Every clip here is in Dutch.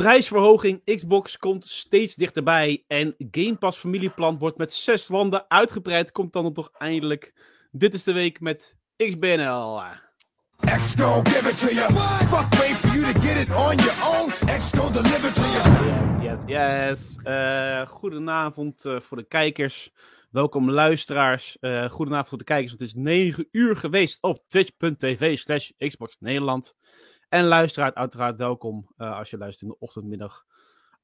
Prijsverhoging Xbox komt steeds dichterbij. En Game Pass familieplan wordt met zes landen uitgebreid. Komt dan toch eindelijk. Dit is de week met XBNL. Gon' give it to you. Fuck wait for you to get it on your own. Gon' deliver to you. Yes, yes, yes. Eh, goedenavond eh, voor de kijkers. Welkom luisteraars. Eh goedenavond voor de kijkers. Het is 9 uur geweest op twitch.tv slash Xbox Nederland. En luisteraar, uiteraard welkom eh, als je luistert in de ochtend, middag,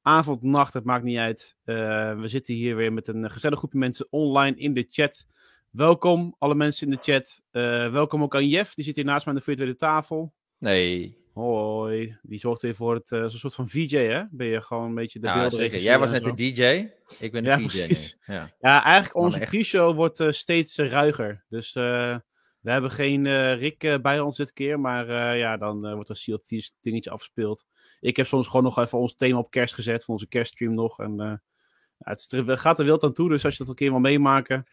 avond, nacht. Het maakt niet uit. Eh, we zitten hier weer met een gezellig groepje mensen online in de chat. Welkom alle mensen in de chat. Eh, welkom ook aan Jeff, die zit hier naast mij aan de virtuele tafel. Nee. Hoi, die zorgt weer voor het, zo'n soort van VJ, hè? Ben je gewoon een beetje de Ja, zeker. Jij was net zo. de DJ. Ik ben de Ja, VJ. Ja. Ja, eigenlijk onze pre-show wordt steeds ruiger. Dus we hebben geen eh, Rick eh, bij ons dit keer, maar eh, ja, dan wordt er Sea of Thieves dingetje afgespeeld. Ik heb soms gewoon nog even ons thema op kerst gezet, voor onze kerststream nog. En ja, het, gaat er wild aan toe, dus als je dat een keer wil meemaken.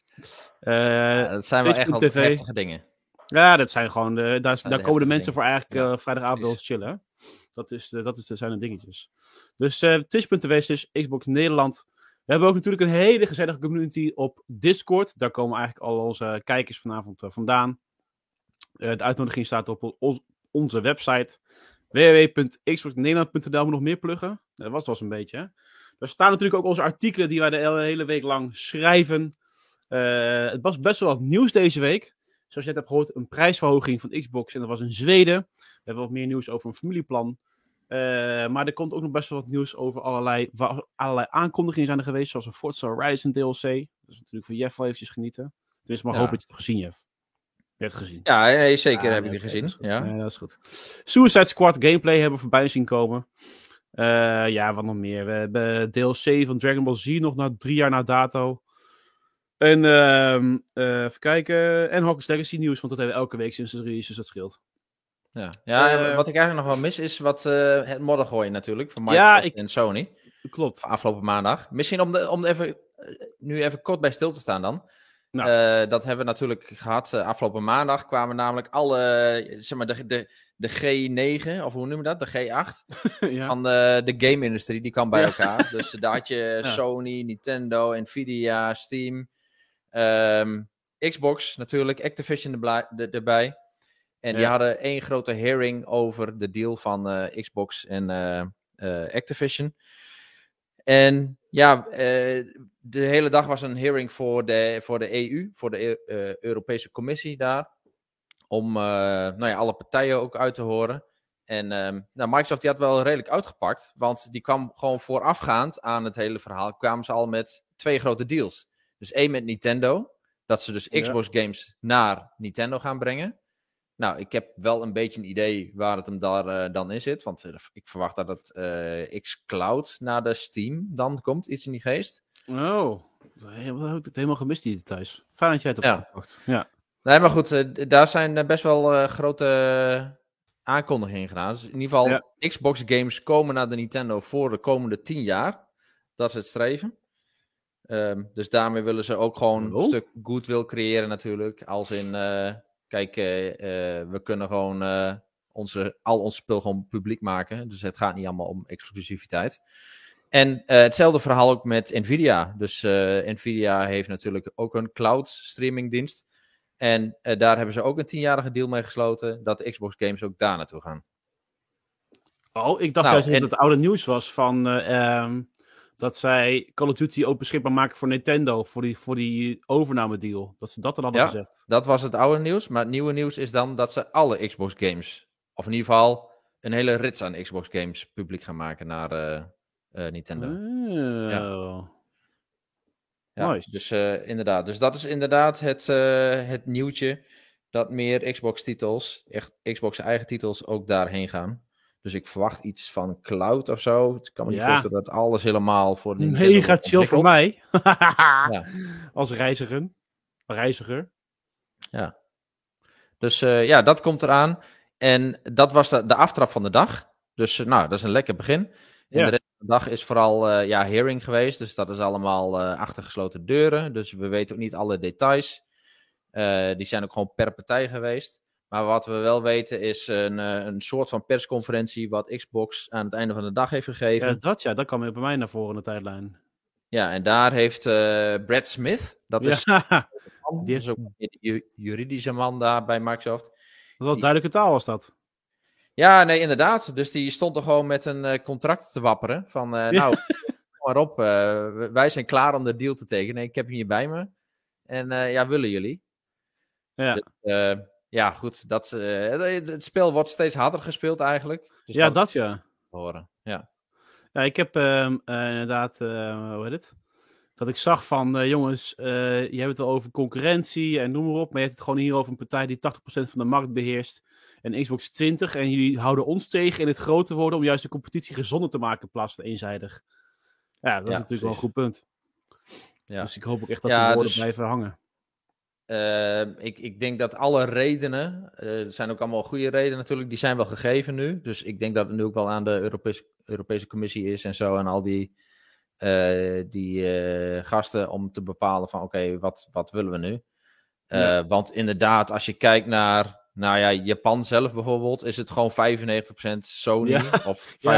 Ja, dat zijn wel echt wel Twitch.tv. heftige dingen. Ja, dat zijn gewoon. De, daar komen de mensen voor eigenlijk Ja, vrijdagavond bij ons precies. chillen. hè. Dat, is, dat is, zijn de dingetjes. Dus eh Twitch.tv is Xbox Nederland. We hebben ook natuurlijk een hele gezellige community op Discord. Daar komen eigenlijk al onze kijkers vanavond vandaan. Eh, de uitnodiging staat op onze website www.xboxnederland.nl. Moet nog meer pluggen? Dat was het wel eens een beetje. Hè? Daar staan natuurlijk ook onze artikelen die wij de hele- week lang schrijven. Eh, het was best wel wat nieuws deze week. Zoals je net hebt gehoord, een prijsverhoging van Xbox. En dat was in Zweden. We hebben wat meer nieuws over een familieplan. Eh, maar er komt ook nog best wel wat nieuws over allerlei, allerlei aankondigingen zijn er geweest. Zoals een Forza Horizon DLC. Dat is natuurlijk van Jeff wel eventjes genieten. Tenminste, maar Ja. hoop dat je het hebt gezien, Jeff. Je hebt het gezien. Ja, nee, zeker heb ik die gezien. dat is goed. Ja. Dat is goed. Suicide Squad gameplay hebben we voorbij zien komen. Eh, ja, wat nog meer? We hebben DLC van Dragon Ball Z nog na drie jaar na dato. En ehm, eh, even kijken. En Hogwarts Legacy nieuws, want dat hebben we elke week sinds de release, dus dat scheelt. Ja. ja, Eh, wat ik eigenlijk nog wel mis is wat eh, het modder gooien natuurlijk van Ja, Microsoft ik- en Sony Klopt. afgelopen maandag. Misschien om, de, om even, nu even kort bij stil te staan dan. Nou. Eh, dat hebben we natuurlijk gehad. eh, afgelopen maandag kwamen namelijk alle, zeg maar, de, de, de G9, of hoe noemen we dat? De G8 ja. van de, de game-industrie, die kwam bij Ja. elkaar. Dus daar had je Ja. Sony, Nintendo, Nvidia, Steam, ehm, Xbox natuurlijk, Activision erbij. En die hadden één grote hearing over de deal van eh, Xbox en Activision. En ja, eh, de hele dag was een hearing voor de, voor de EU, voor de Eu- eh, Europese Commissie daar. Om eh, nou ja, alle partijen ook uit te horen. En ehm, nou, Microsoft die had wel redelijk uitgepakt, want die kwam gewoon voorafgaand aan het hele verhaal, kwamen ze al met twee grote deals. Dus één met Nintendo, dat ze dus Ja. Xbox games naar Nintendo gaan brengen. Nou, ik heb wel een beetje een idee waar het hem daar eh, dan in zit, want eh, ik verwacht dat het eh xCloud naar de Steam dan komt, iets in die geest. Oh, helemaal, heb ik het helemaal gemist die details. Fijn dat jij het hebt gepakt. Ja. Nee, maar goed, daar zijn best wel grote aankondigingen gedaan. Dus in ieder geval, Ja. Xbox games komen naar de Nintendo voor de komende 10 jaar. Dat is het streven. Ehm, dus daarmee willen ze ook gewoon Oh. een stuk goodwill creëren natuurlijk. Als in, kijk, eh, eh, we kunnen gewoon eh, onze, al ons spul gewoon publiek maken. Dus het gaat niet allemaal om exclusiviteit. En hetzelfde verhaal ook met Nvidia. Dus Nvidia heeft natuurlijk ook een cloud streaming dienst. En daar hebben ze ook een tienjarige deal mee gesloten. Dat de Xbox games ook daar naartoe gaan. Oh, ik dacht Nou, juist dat het oude nieuws was van eh, ehm, dat zij Call of Duty ook beschikbaar maken voor Nintendo voor die, voor die overname deal. Dat ze dat dan hadden Ja. gezegd. Dat was het oude nieuws. Maar het nieuwe nieuws is dan dat ze alle Xbox games, of in ieder geval een hele rits aan Xbox games, publiek gaan maken naar eh, eh, Nintendo. Oh. Ja, Nice. Dus eh, inderdaad. Dus dat is inderdaad het, het nieuwtje. Dat meer Xbox-titels, echt Xbox eigen titels, ook daarheen gaan. Dus ik verwacht iets van cloud of zo. Ik kan me niet Ja. voorstellen dat alles helemaal voor Mega wordt chill voor mij. Ja. Als reiziger. Reiziger. Dus eh, ja, dat komt eraan. En dat was de, de aftrap van de dag. Dus eh, nou, dat is een lekker begin. En Ja. de rest van de dag is vooral eh, ja, hearing geweest. Dus dat is allemaal achter gesloten deuren. Dus we weten ook niet alle details. Die zijn ook gewoon per partij geweest. Maar wat we wel weten is een, eh, een soort van persconferentie wat Xbox aan het einde van de dag heeft gegeven. Ja, Ja, dat ja, dat kwam weer bij mij naar voren in de tijdlijn. en daar heeft eh, Brad Smith, dat is, ja, man, die is ook de ju- juridische man daar bij Microsoft. dat was wel duidelijke taal was dat. Ja, nee, inderdaad. Dus die stond er gewoon met een eh, contract te wapperen. Van, eh, Ja. nou, kom maar op. eh, wij zijn klaar om de deal te tekenen. Ik heb hem hier bij me. En eh, ja, willen jullie? Ja, Dus, eh, ja, goed. Dat, eh, het, spel wordt steeds harder gespeeld eigenlijk. Dus ja dat ja. horen. Ja. Ja, ik heb ehm, eh, inderdaad, eh, hoe heet het? Dat ik zag van, jongens, je hebt het wel over concurrentie en noem maar op. Maar je hebt het gewoon hier over een partij die 80% van de markt beheerst. En Xbox 20. En jullie houden ons tegen in het groter worden om juist de competitie gezonder te maken in plaats van eenzijdig. Ja, dat is natuurlijk wel een goed punt. Ja. Dus ik hoop ook echt dat Ja, die woorden dus- blijven hangen. Ehm, ik, ik denk dat alle redenen, eh, er zijn ook allemaal goede redenen natuurlijk, die zijn wel gegeven nu. Dus ik denk dat het nu ook wel aan de Europese, Europese Commissie is en zo. En al die, eh, die eh, gasten om te bepalen van oké, wat, wat willen we nu? Ja. Want inderdaad, als je kijkt naar nou ja, Japan zelf bijvoorbeeld, is het gewoon 95% Sony Ja. of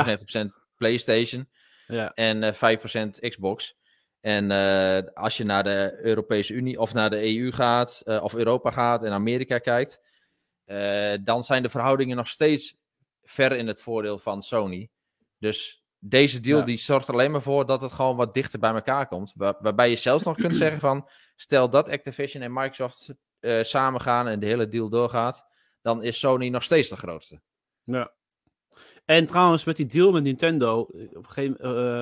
95% PlayStation Ja, en eh 5% Xbox. En eh, als je naar de Europese Unie of naar de EU gaat, eh, of Europa gaat en Amerika kijkt, eh, dan zijn de verhoudingen nog steeds ver in het voordeel van Sony. Dus deze deal Ja. die zorgt er alleen maar voor dat het gewoon wat dichter bij elkaar komt. Waar- waarbij je zelfs nog kunt zeggen van, stel dat Activision en Microsoft samen gaan en de hele deal doorgaat, dan is Sony nog steeds de grootste. ja. En trouwens, met die deal met Nintendo, eh, op een gegeven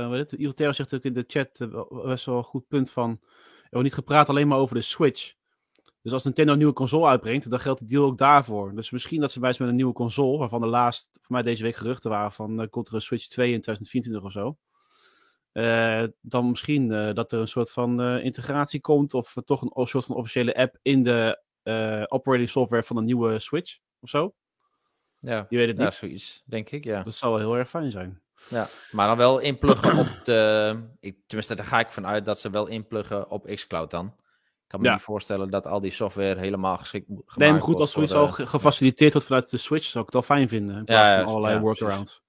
moment, uh, zegt ook in de chat best wel een goed punt van, er wordt niet gepraat alleen maar over de Switch. Dus als Nintendo een nieuwe console uitbrengt, dan geldt die deal ook daarvoor. Dus misschien dat ze bij met een nieuwe console, waarvan de laatst voor mij deze week geruchten waren van, uh, komt er een Switch 2 in 2024 of zo. Dan misschien dat er een soort van integratie komt, of toch een o- soort van officiële app in de operating software van een nieuwe Switch of zo. Ja, Je weet het ja niet. zoiets, denk ik, ja. Dat zou wel heel erg fijn zijn. Ja, maar dan wel inpluggen op de. Ik, tenminste, daar ga ik vanuit dat ze wel inpluggen op Xcloud dan. Ik kan me Ja. niet voorstellen dat al die software helemaal geschikt moet gemaakt Nee, maar goed, als zoiets al ge- gefaciliteerd wordt vanuit de Switch, zou ik het wel fijn vinden. In plaats Ja, van allerlei ja, workarounds.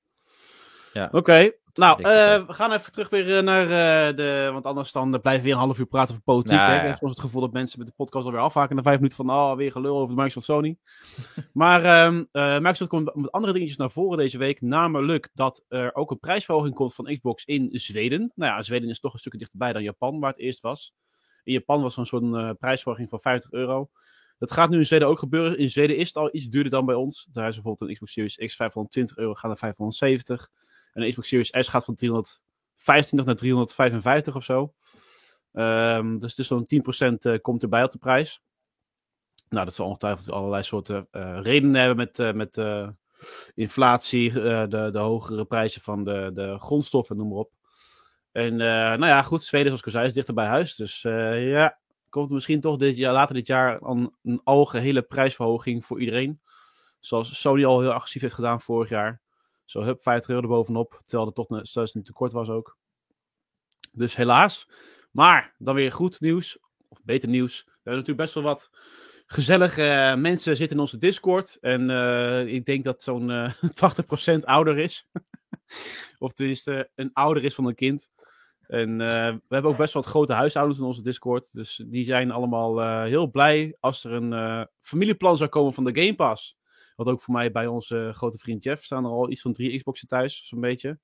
Ja. Oké, nou, eh, we gaan even terug weer eh, naar eh, de... Want anders dan blijven we weer een half uur praten over politiek. Ja, hè? ja. Ik heb soms het gevoel dat mensen met de podcast alweer afhaken na vijf minuten van... Oh, weer gelul over de Microsoft Sony. maar ehm, eh, Microsoft komt met andere dingetjes naar voren deze week. Namelijk dat er ook een prijsverhoging komt van Xbox in Zweden. Nou ja, Zweden is toch een stukje dichterbij dan Japan, waar het eerst was. In Japan was er een soort prijsverhoging van 50 euro. Dat gaat nu in Zweden ook gebeuren. In Zweden is het al iets duurder dan bij ons. Daar is bijvoorbeeld een Xbox Series X 520 euro, gaat naar 570. En een Xbox Series S gaat van 325 naar 355 of zo. Ehm, dus, dus zo'n 10% eh, komt erbij op de prijs. Nou, dat zal ongetwijfeld allerlei soorten eh, redenen hebben met, eh, met inflatie, de, de hogere prijzen van de, de grondstoffen, noem maar op. En nou ja, goed, Zweden, zoals ik al zei, is dichter bij huis. Dus ja, komt misschien toch dit jaar, later dit jaar een, een algehele prijsverhoging voor iedereen. Zoals Sony al heel agressief heeft gedaan vorig jaar. Zo, hup, 50 euro erbovenop. Terwijl er toch een- niet tekort was ook. Dus helaas. Maar dan weer goed nieuws. Of beter nieuws. We hebben natuurlijk best wel wat gezellige eh, mensen zitten in onze Discord. En eh, ik denk dat zo'n eh 80% ouder is. of tenminste een ouder is van een kind. En eh, we hebben ook best wel wat grote huishoudens in onze Discord. Dus die zijn allemaal eh, heel blij als er een eh, familieplan zou komen van de Game Pass. Wat ook voor mij bij onze grote vriend Jeff staan er al iets van drie Xboxen thuis, zo'n beetje.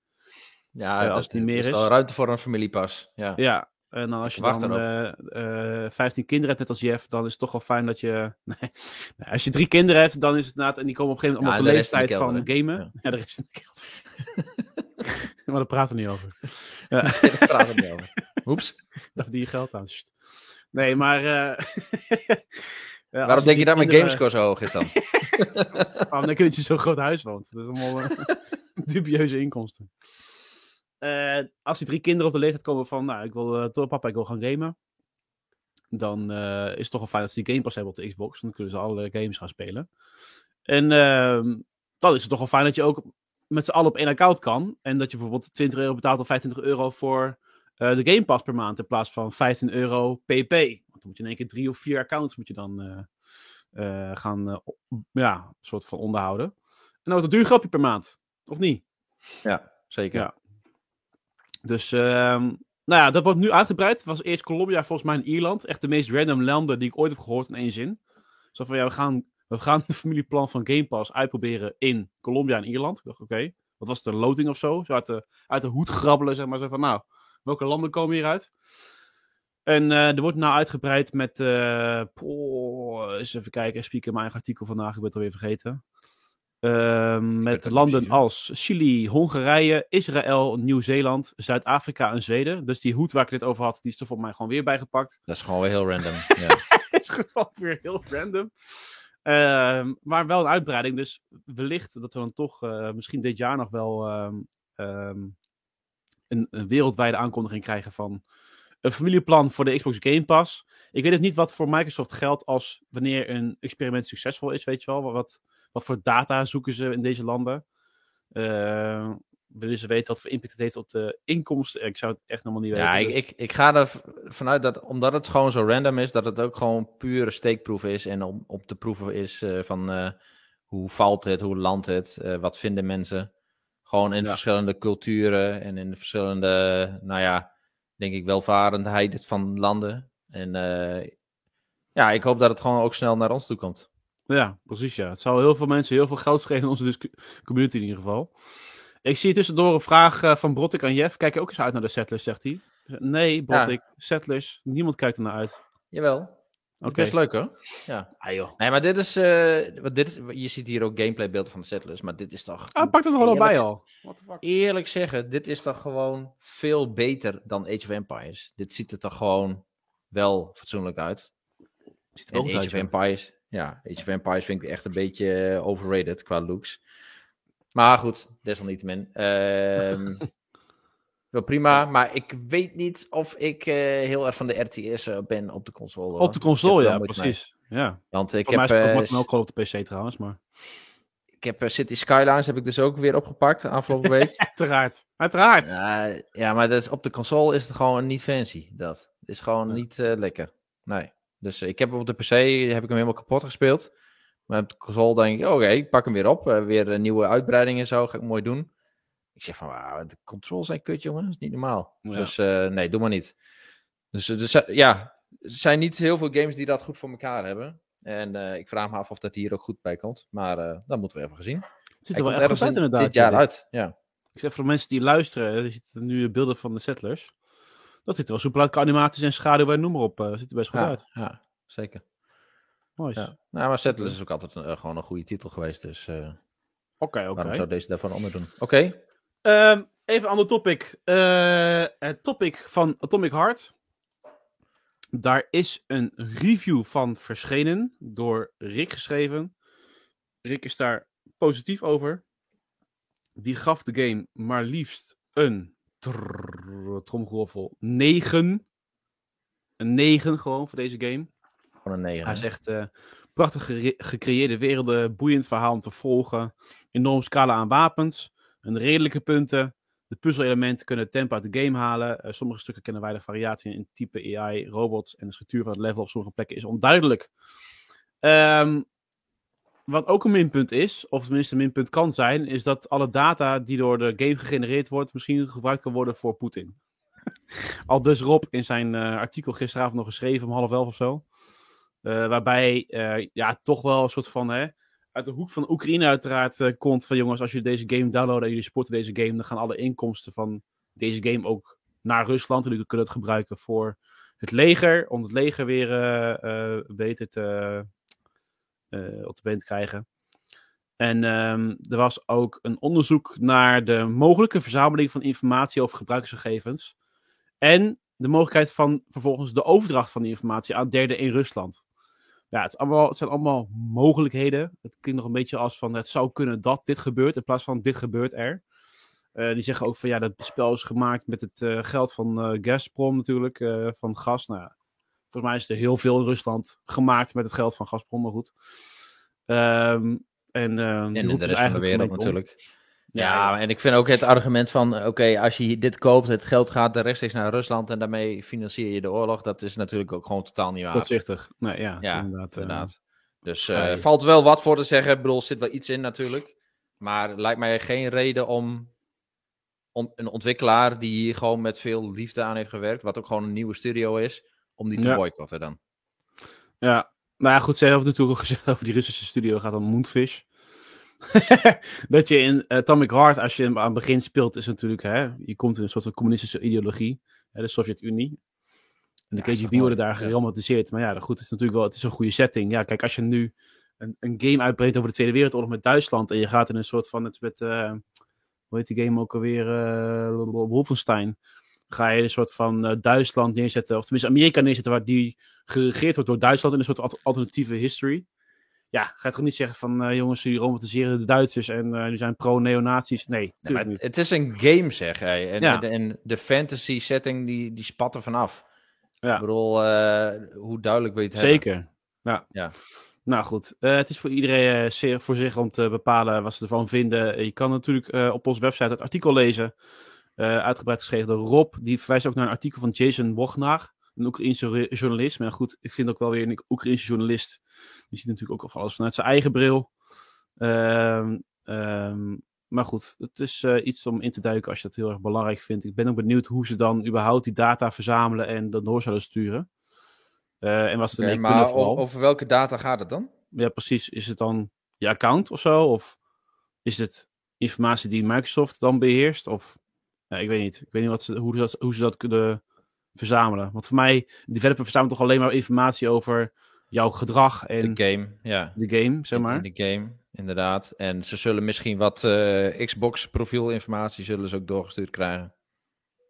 Ja, Eh, als het niet meer is is. wel ruimte voor een familiepas. Ja. Ja, en dan als je dan eh, eh, 15 kinderen hebt, net als Jeff, dan is het toch wel fijn dat je... Nee, als je drie kinderen hebt, dan is het inderdaad... En die komen op een gegeven moment Ja, op de leeftijd van gamen. Ja. de rest in de maar daar praten we niet over. Daar praten we niet over. Oeps. Daar verdien je geld aan. Nee, maar... eh, ja, Waarom denk je dat mijn gamescore zo hoog is dan? Waarom denk je dat je zo'n groot huis woont? Dat is allemaal eh, dubieuze inkomsten. Eh, als die drie kinderen op de leeftijd komen van, nou, ik wil, eh, toch, papa, ik wil gaan gamen. Dan eh, is het toch wel fijn dat ze die Game Pass hebben op de Xbox. Dan kunnen ze alle games gaan spelen. En ehm, dan is het toch wel fijn dat je ook met z'n allen op één account kan. En dat je bijvoorbeeld 20 euro betaalt of 25 euro voor eh, de Game Pass per maand. In plaats van 15 euro pp. Want dan moet je in één keer drie of vier accounts moet je dan, eh, eh, gaan eh, ja, soort van onderhouden. En dan wordt het een duur grapje per maand. Of niet? Ja, zeker. Ja. Dus, ehm, nou ja, dat wordt nu uitgebreid. Het was eerst Colombia, volgens mij in Ierland. Echt de meest random landen die ik ooit heb gehoord in één zin. Zo van, ja, we gaan, we gaan de familieplan van Game Pass uitproberen in Colombia en Ierland. Ik dacht, oké, wat was het, een loting of zo? Zo uit de, uit de hoed grabbelen, zeg maar. Zo van, nou, welke landen komen hieruit? En eh, er wordt nou uitgebreid met, poh, eens even kijken, spiek in mijn eigen artikel vandaag, ik ben het alweer vergeten. Ehm, met landen precies, als Chili, Hongarije, Israël, Nieuw-Zeeland, Zuid-Afrika en Zweden. Dus die hoed waar ik dit over had, die is er voor mij gewoon weer bijgepakt. Dat is gewoon weer heel random. ja. is gewoon weer heel random. Ehm, maar wel een uitbreiding, dus wellicht dat we dan toch eh, misschien dit jaar nog wel ehm, een, een wereldwijde aankondiging krijgen van een familieplan voor de Xbox Game Pass. Ik weet het niet wat voor Microsoft geldt als wanneer een experiment succesvol is, weet je wel. Wat, wat voor data zoeken ze in deze landen? Eh, willen ze weten wat voor impact het heeft op de inkomsten? Ik zou het echt helemaal niet Ja, weten. ik, ik, ik ga er vanuit dat, omdat het gewoon zo random is, dat het ook gewoon pure steekproef is. En om, op te proeven is eh, van eh, hoe valt het, hoe landt het, eh, wat vinden mensen. Gewoon in Ja. verschillende culturen en in de verschillende, nou ja, denk ik, welvarendheid van landen. En eh, ja, ik hoop dat het gewoon ook snel naar ons toe komt. Ja, precies ja. Het zou heel veel mensen heel veel geld schelen in onze community in ieder geval. Ik zie tussendoor een vraag eh, van Brottik aan Jeff. Kijk je ook eens uit naar de settlers, zegt hij. Nee, Brottik, settlers, niemand kijkt ernaar uit. Jawel. Oké. Oké. Best leuk hoor. Ja. Ah joh. Nee, maar dit is, eh, wat dit is, je ziet hier ook gameplaybeelden van de settlers, maar dit is toch... Ah, pak het er gewoon al bij al. What the fuck? Eerlijk zeggen, dit is toch gewoon veel beter dan Age of Empires. Dit ziet er toch gewoon wel fatsoenlijk uit. Ziet er En ook Age uit, of. Empires, ja, Age of Empires vind ik echt een beetje eh, overrated qua looks. Maar goed, desalniettemin. Ehm wel prima, maar ik weet niet of ik eh, heel erg van de RTS eh, ben op de console. Op de console, heb ja, mee. precies. Ja. Want ik Voor mij heb, is het eh, ook ook gewoon op de PC trouwens, maar... ik heb eh, City Skylines heb ik dus ook weer opgepakt de afgelopen week. Uiteraard. Uiteraard. Ja, ja, maar dat is, op de console is het gewoon niet fancy. Dat is gewoon Ja. niet eh, lekker. Nee. Dus ik heb op de PC heb ik hem helemaal kapot gespeeld. Maar op de console denk ik, oké, ik pak hem weer op. Eh, weer een nieuwe uitbreiding en zo. Ga ik mooi doen. Ik zeg van, wauw, de controls zijn kut, jongen. Dat is niet normaal. Ja. Dus eh, nee, doe maar niet. Dus, eh, dus eh, ja, er zijn niet heel veel games die dat goed voor elkaar hebben. En ik vraag me af of dat hier ook goed bij komt. Maar dat moeten we even gezien. Het ziet er wel echt goed uit inderdaad. dit jaar ja. uit, ja. Ik zeg voor mensen die luisteren, je ziet nu beelden van de settlers. Dat ziet er wel soepel uit animaties en schaduw en noem maar op. ziet er best goed Ja, uit. ja, zeker. Ja. Nou, maar Settlers is ook altijd een- gewoon een goede titel geweest. Dus Oké, oké. waarom zou deze daarvan onder doen? Oké. Ehm, even een ander topic. Eh, het topic van Atomic Heart. Daar is een review van verschenen door Rick geschreven. Rick is daar positief over. Die gaf de game maar liefst een tromgeroffel 9. Een 9 gewoon voor deze game. Van een 9. Hij zegt, eh, prachtig gecreëerde werelden, boeiend verhaal om te volgen, enorm scala aan wapens, een redelijke punten. De puzzelelementen kunnen het tempo uit de game halen. Eh, sommige stukken kennen weinig variatie in type AI, robots en de structuur van het level op sommige plekken is onduidelijk. Ehm, wat ook een minpunt is, of tenminste een minpunt kan zijn, is dat alle data die door de game gegenereerd wordt, misschien gebruikt kan worden voor Poetin. Al dus Rob in zijn eh, artikel gisteravond nog geschreven om half elf of zo. Eh, waarbij ja, toch wel een soort van hè, uit de hoek van Oekraïne uiteraard eh, komt van jongens, als jullie deze game downloaden en jullie supporten deze game, dan gaan alle inkomsten van deze game ook naar Rusland. En jullie kunnen het gebruiken voor het leger, om het leger weer eh, eh, beter te, op de been te krijgen. En ehm, er was ook een onderzoek naar de mogelijke verzameling van informatie over gebruikersgegevens. En de mogelijkheid van vervolgens de overdracht van die informatie aan derden in Rusland. Ja, het, allemaal, het zijn allemaal mogelijkheden. Het klinkt nog een beetje als van het zou kunnen dat dit gebeurt, in plaats van dit gebeurt er. Eh, die zeggen ook van ja, dat spel is gemaakt met het eh, geld van eh, Gazprom natuurlijk, van gas. Nou, volgens mij is er heel veel in Rusland gemaakt met het geld van Gazprom, maar goed. Ehm, en eh, En in de rest van de wereld natuurlijk. Ja, en ik vind ook het argument van, oké, als je dit koopt, het geld gaat rechtstreeks naar Rusland en daarmee financier je de oorlog, dat is natuurlijk ook gewoon totaal niet waar. Kortzichtig. Nee, ja, Ja, inderdaad. eh, Inderdaad. Dus eh valt wel wat voor te zeggen. Ik bedoel, er zit wel iets in natuurlijk. Maar lijkt mij geen reden om on- een ontwikkelaar die hier gewoon met veel liefde aan heeft gewerkt, wat ook gewoon een nieuwe studio is, om die te Ja. boycotten dan. Ja, nou ja, goed, ze hebben natuurlijk ook gezegd over die Russische studio gaat om Moonfish. dat je in Atomic Heart, als je hem aan het begin speelt, is natuurlijk, hè, je komt in een soort van communistische ideologie, hè, de Sovjet-Unie. En de Ja, KGB worden daar ja. geromantiseerd. Maar ja, goed, het is natuurlijk wel, het is een goede setting. Ja, kijk, als je nu een, een game uitbreekt over de Tweede Wereldoorlog met Duitsland en je gaat in een soort van, het met, eh, hoe heet die game ook alweer, eh Wolfenstein. Ga je een soort van eh, Duitsland neerzetten, of tenminste Amerika neerzetten, waar die geregeerd wordt door Duitsland in een soort al- alternatieve history. Ja, ga je toch niet zeggen van eh, jongens, jullie romantiseren de Duitsers en die zijn pro-neonazies. Nee, Nee, maar niet. het, het is een game, zeg hij. En, Ja. en, en de fantasy setting, die, die spat er vanaf. Ja. Ik bedoel, eh, hoe duidelijk wil je het hebben? Zeker. Ja. Ja. Nou goed, het is voor iedereen zeer voor zich om te bepalen wat ze ervan vinden. Je kan natuurlijk op onze website het artikel lezen, uitgebreid geschreven door Rob. Die verwijst ook naar een artikel van Jason Wognar, een Oekraïense journalist. Maar goed, ik vind ook wel weer een Oekraïense journalist. Die ziet natuurlijk ook alles vanuit zijn eigen bril. Ehm, ehm, maar goed, het is eh, iets om in te duiken als je dat heel erg belangrijk vindt. Ik ben ook benieuwd hoe ze dan überhaupt die data verzamelen en dat door zouden sturen. Eh, en wat ze Oké, ermee kunnen maar vooral. over welke data gaat het dan? Ja, precies. Is het dan je account of zo? Of is het informatie die Microsoft dan beheerst? Of ja, ik weet niet. Ik weet niet wat ze, hoe, ze dat, hoe ze dat kunnen verzamelen. Want voor mij, developer verzamelt toch alleen maar informatie over jouw gedrag en De game, ja. de game, zeg maar. In de game, inderdaad. En ze zullen misschien wat eh, Xbox profielinformatie zullen ze ook doorgestuurd krijgen.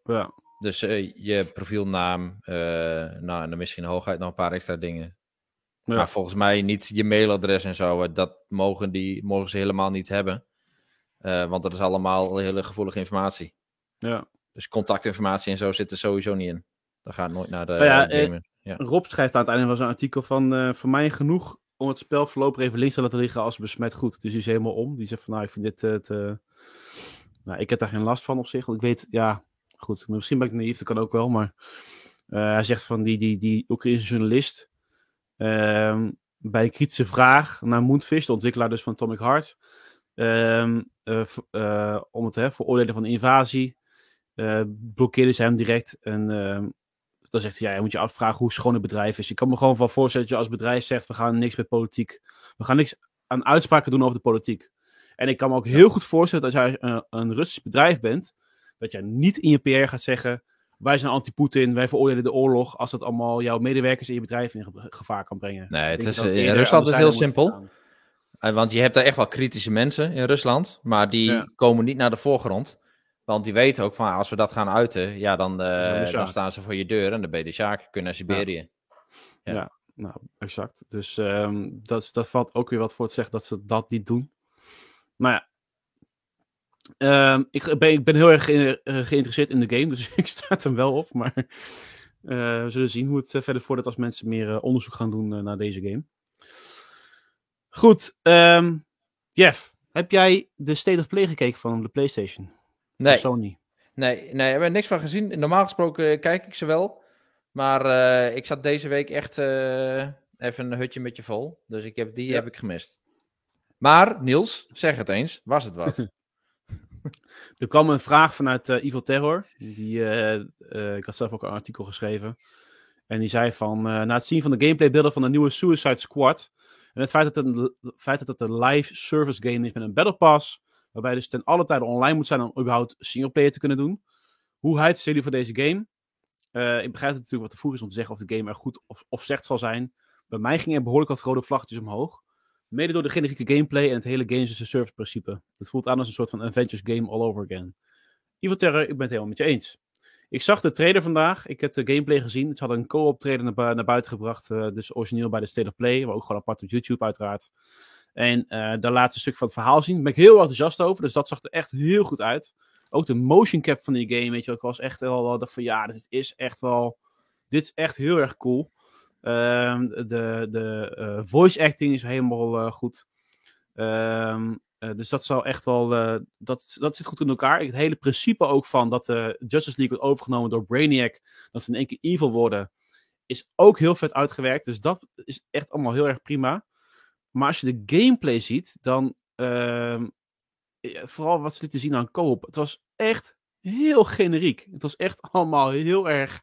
Ja. Dus eh, je profielnaam, eh, nou, en dan misschien hooguit nog een paar extra dingen. Ja. Maar volgens mij niet je mailadres en zo. Dat mogen, die, mogen ze helemaal niet hebben. Want dat is allemaal hele gevoelige informatie. ja. Dus contactinformatie en zo zit er sowieso niet in. Dat gaat nooit naar de Nou ja, eh, gamer. ja. Rob schrijft aan het einde van zijn artikel van... eh, voor mij genoeg om het spel voorlopig even links te laten liggen als besmet goed. Dus die is helemaal om. Die zegt van, nou, ik vind dit... eh, te... Nou, ik heb daar geen last van op zich. Want ik weet, ja, goed. Misschien ben ik naïef, dat kan ook wel. Maar eh, hij zegt van die, die, die Oekraïnse journalist... ehm, bij een kritische vraag naar Moonfish, de ontwikkelaar dus van Atomic Heart... ehm, eh, eh, om het hè, veroordelen van de invasie... eh blokkeerde ze hem direct en... dan zegt hij, ja, je moet je afvragen hoe schoon het bedrijf is. Je kan me gewoon van voorstellen dat je als bedrijf zegt, we gaan niks met politiek. We gaan niks aan uitspraken doen over de politiek. En ik kan me ook heel goed voorstellen dat als jij een, een Russisch bedrijf bent, dat jij niet in je PR gaat zeggen, wij zijn anti-Poetin, wij veroordelen de oorlog, als dat allemaal jouw medewerkers in je bedrijf in ge- gevaar kan brengen. Nee, Ik het is, het in Rusland is heel simpel. Eh, Want je hebt daar echt wel kritische mensen in Rusland, maar die Ja. komen niet naar de voorgrond. Want die weten ook van, ah, als we dat gaan uiten, ja, dan, eh, dan staan ze voor je deur en dan ben je de Sjaak, kun je naar Siberië. Ja. Nou, exact. Dus ehm, dat, dat valt ook weer wat voor te zeggen dat ze dat niet doen. Maar ja. Ehm, ik, ben, ik ben heel erg ge- eh, geïnteresseerd in de game, dus ik sta het hem wel op. Maar eh, we zullen zien hoe het eh, verder voordat als mensen meer eh, onderzoek gaan doen eh, naar deze game. Goed, ehm, Jeff, heb jij de State of Play gekeken van de PlayStation? Nee, Sony? nee, nee, daar hebben we niks van gezien. Normaal gesproken kijk ik ze wel. Maar eh, ik zat deze week echt eh, even een hutje met je vol. Dus ik heb, die Ja. heb ik gemist. Maar, Niels, zeg het eens. Was het wat? Er kwam een vraag vanuit eh, Evil Terror. Die, eh, eh, ik had zelf ook een artikel geschreven. En die zei van, eh, na het zien van de gameplaybeelden van de nieuwe Suicide Squad... en het feit dat het een, feit dat het een live service game is met een battle pass... waarbij je dus ten alle tijde online moet zijn om überhaupt singleplayer te kunnen doen... hoe hyped jullie voor deze game? Eh, ik begrijp natuurlijk wat te vroeg is om te zeggen of de game er goed of, of slecht zal zijn. Bij mij ging er behoorlijk wat rode vlaggetjes omhoog. Mede door de generieke gameplay en het hele games as a service principe. Het voelt aan als een soort van adventures game all over again. Evil Terror, ik ben het helemaal met je eens. Ik zag de trailer vandaag. Ik heb de gameplay gezien. Ze hadden een co-op trailer naar buiten gebracht. eh, dus origineel bij de State of Play. Maar ook gewoon apart op YouTube uiteraard. En eh daar laat ze een stuk van het verhaal zien. Daar ben ik heel enthousiast over. Dus dat zag er echt heel goed uit. Ook de motion cap van die game, weet je. Ik was echt wel, dacht van ja, dit is echt wel... Dit is echt heel erg cool. Ehm, de de eh, voice acting is helemaal eh, goed. Ehm, eh, dus dat zou echt wel. dat, dat zit goed in elkaar. Het hele principe ook van dat de Justice League wordt overgenomen door Brainiac. Dat ze in één keer evil worden. Is ook heel vet uitgewerkt. Dus dat is echt allemaal heel erg prima. Maar als je de gameplay ziet, dan. ehm, ja, vooral wat ze lieten zien aan co-op. Het was echt heel generiek. Het was echt allemaal heel erg.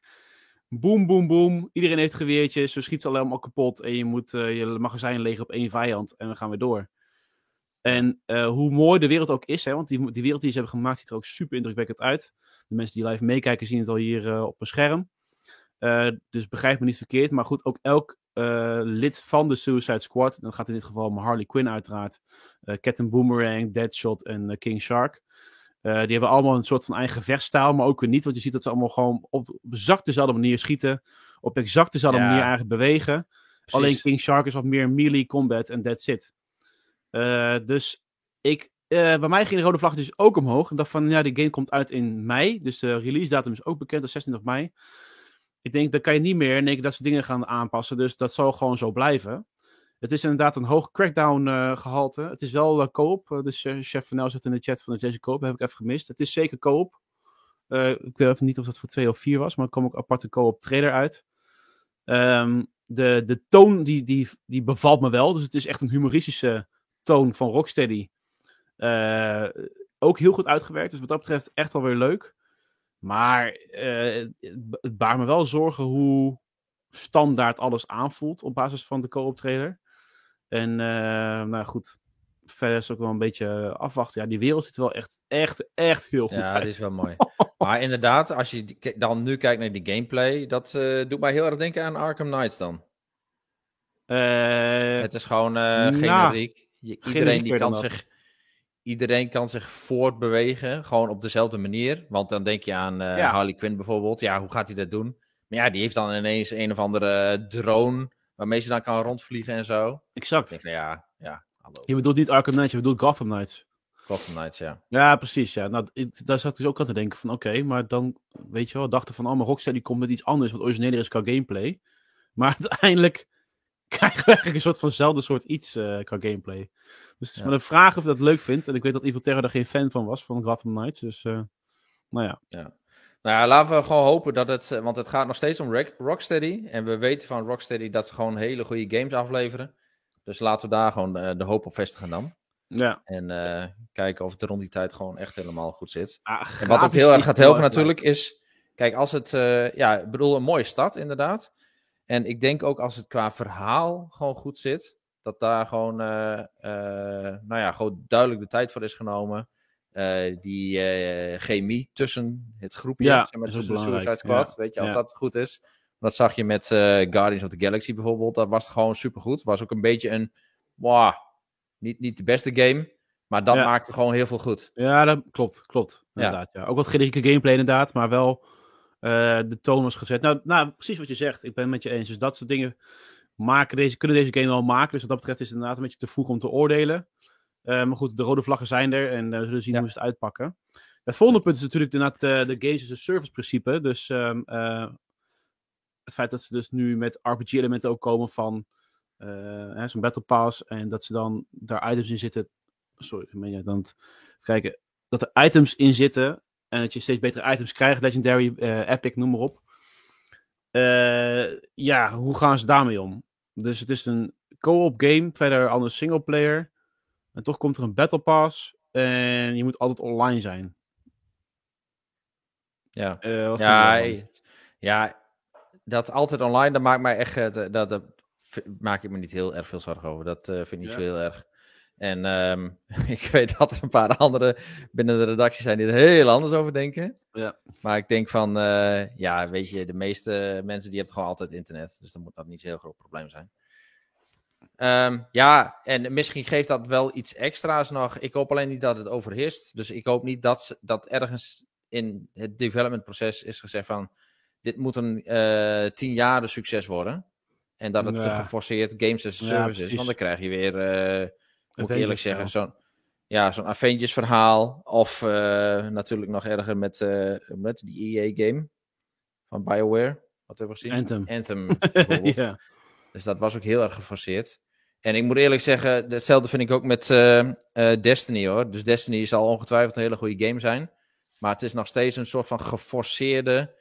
Boom, boom, boom. Iedereen heeft geweertjes. Ze schieten allemaal kapot. En je moet eh, je magazijn leeg op één vijand. En we gaan weer door. En eh, hoe mooi de wereld ook is, hè, want die, wereld die ze hebben gemaakt ziet er ook super indrukwekkend uit. De mensen die live meekijken zien het al hier eh, op een scherm. Eh, dus begrijp me niet verkeerd. Maar goed, ook elk eh, lid van de Suicide Squad, dan gaat in dit geval om Harley Quinn uiteraard, eh Captain Boomerang, Deadshot en eh, King Shark. Die hebben allemaal een soort van eigen vechtstijl, maar ook weer niet. Want je ziet dat ze allemaal gewoon op, exact dezelfde manier schieten. Op exact dezelfde Ja. manier eigenlijk bewegen. Precies. Alleen King Shark is wat meer melee combat en that's it. Dus ik, bij mij ging de rode vlag dus ook omhoog. En dacht van, ja, die game komt uit in mei. Dus de release datum is ook bekend, dat is 26 mei. Ik denk, dan kan je niet meer één keer dat ze dingen gaan aanpassen. Dus dat zal gewoon zo blijven. Het is inderdaad een hoog crackdown eh, gehalte. Het is wel eh, co-op. eh, dus eh, chef Van zit in de chat van de deze co-op. Heb ik even gemist. Het is zeker co-op. Eh, ik weet even niet of dat voor twee of vier was. Maar er kwam ook aparte co-op trailer uit. Ehm, de, de toon die, die, die bevalt me wel. Dus het is echt een humoristische toon van Rocksteady. Eh, ook heel goed uitgewerkt. Dus wat dat betreft echt wel weer leuk. Maar eh, het, baart me wel zorgen hoe standaard alles aanvoelt op basis van de co-op trailer. En eh, nou goed, verder is het ook wel een beetje afwachten. Ja, die wereld ziet er wel echt, echt, echt heel goed Ja, uit. dat is wel mooi. maar inderdaad, als je dan nu kijkt naar die gameplay, dat eh, doet mij heel erg denken aan Arkham Knights dan. Eh, Het is gewoon eh nou, generiek. Iedereen, die kan zich, iedereen kan zich voortbewegen, gewoon op dezelfde manier. Want dan denk je aan eh, Ja. Harley Quinn bijvoorbeeld. Ja, hoe gaat hij dat doen? Maar ja, die heeft dan ineens een of andere drone waarmee ze dan kan rondvliegen en zo. Exact. denk ja, ja, hallo. Je bedoelt niet Arkham Knights, je bedoelt Gotham Knights. Gotham Knights, ja. Ja, precies. Ja. Nou, ik- daar zat ik dus ook aan te denken van, oké, maar dan, weet je wel, dachten van, oh, maar Rocksteady komt met iets anders wat origineler is qua gameplay. Maar uiteindelijk krijgen we eigenlijk een soort vanzelfde soort iets eh, qua gameplay. Dus het is Ja. maar de vraag of je dat leuk vindt. En ik weet dat Evil Terror daar geen fan van was, van Gotham Knights. Dus, eh, nou ja. Nou ja, laten we gewoon hopen dat het... eh, Want het gaat nog steeds om Rock- Rocksteady. En we weten van Rocksteady dat ze gewoon hele goede games afleveren. Dus laten we daar gewoon de hoop op vestigen dan. Ja. En kijken of het rond die tijd gewoon echt helemaal goed zit. Ah, En wat ook heel erg gaat helpen natuurlijk is... Kijk, als het... ja, ik bedoel, een mooie stad inderdaad. En ik denk ook als het qua verhaal gewoon goed zit... Dat daar gewoon, eh, eh, nou ja, gewoon duidelijk de tijd voor is genomen. Eh, die chemie tussen het groepje, Ja, zeg maar, tussen de Suicide Squad. ja. Weet je, als Ja. dat goed is. Dat zag je met Guardians of the Galaxy bijvoorbeeld. Dat was gewoon supergoed. Was ook een beetje een, wow, niet, niet de beste game. Maar dat maakte gewoon heel veel goed. Ja, dat klopt, klopt. Ja. Inderdaad, ja. Ook wat generieke gameplay inderdaad, maar wel eh, de toon was gezet. Nou, nou, precies wat je zegt. Ik ben het met je eens. Dus dat soort dingen maken deze, kunnen deze game wel maken. Dus wat dat betreft is het inderdaad een beetje te vroeg om te oordelen. Eh, maar goed, de rode vlaggen zijn er en eh, we zullen zien Ja. hoe ze het uitpakken. Het volgende punt is natuurlijk inderdaad de games as a service principe. Dus ehm, eh, het feit dat ze dus nu met RPG-elementen ook komen van zo'n Battle Pass en dat ze dan daar items in zitten. Sorry, ik meen je dan kijken. Dat er items in zitten en dat je steeds betere items krijgt, Legendary, eh, Epic, noem maar op. Eh, ja, hoe gaan ze daarmee om? Dus het is een co-op game, verder anders single player. En toch komt er een Battle Pass en je moet altijd online zijn. Ja. Wat Ja, ja, dat altijd online, dat maakt mij echt, dat, dat, maak ik me niet heel erg veel zorgen over. Dat vind ik niet Ja. zo heel erg. En ehm, ik weet dat er een paar anderen binnen de redactie zijn die er heel anders over denken. Ja. Maar ik denk van, eh, ja, weet je, de meeste mensen die hebben gewoon altijd internet. Dus dan moet dat niet zo'n heel groot probleem zijn. Ehm, ja, en misschien geeft dat wel iets extra's nog. Ik hoop alleen niet dat het overheerst. Dus ik hoop niet dat, ze- dat ergens in het developmentproces is gezegd van... Dit moet een eh tien jaren succes worden. En dat het te geforceerd games as a Ja, service is. Want dan krijg je weer, eh, moet ik eerlijk zeggen, zo'n ja, zo'n Avengers verhaal. Of eh, natuurlijk nog erger met, eh, met die EA-game van BioWare. Wat hebben we gezien? Anthem. Anthem bijvoorbeeld. ja. Dus dat was ook heel erg geforceerd. En ik moet eerlijk zeggen, hetzelfde vind ik ook met eh, eh, Destiny hoor. Dus Destiny zal ongetwijfeld een hele goede game zijn. Maar het is nog steeds een soort van geforceerde.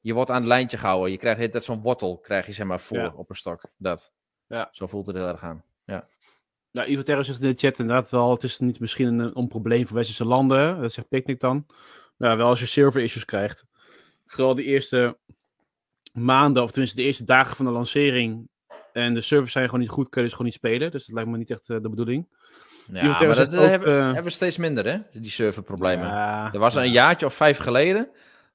Je wordt aan het lijntje gehouden. Je krijgt de hele tijd zo'n wortel, krijg je zeg maar voor Ja. op een stok. Dat. Ja. Zo voelt het heel erg aan. Nou, Ivo Terra zegt in de chat inderdaad wel, het is niet misschien een, een probleem voor westerse landen. Dat zegt Picnic dan. Ja, wel als je server issues krijgt. Vooral de eerste maanden, of tenminste de eerste dagen van de lancering. En de servers zijn gewoon niet goed, kun je dus gewoon niet spelen. Dus dat lijkt me niet echt eh, de bedoeling. Ja, maar dat ook, hebben, eh, hebben we steeds minder, hè? Die serverproblemen. Ja, Er was een jaartje of vijf geleden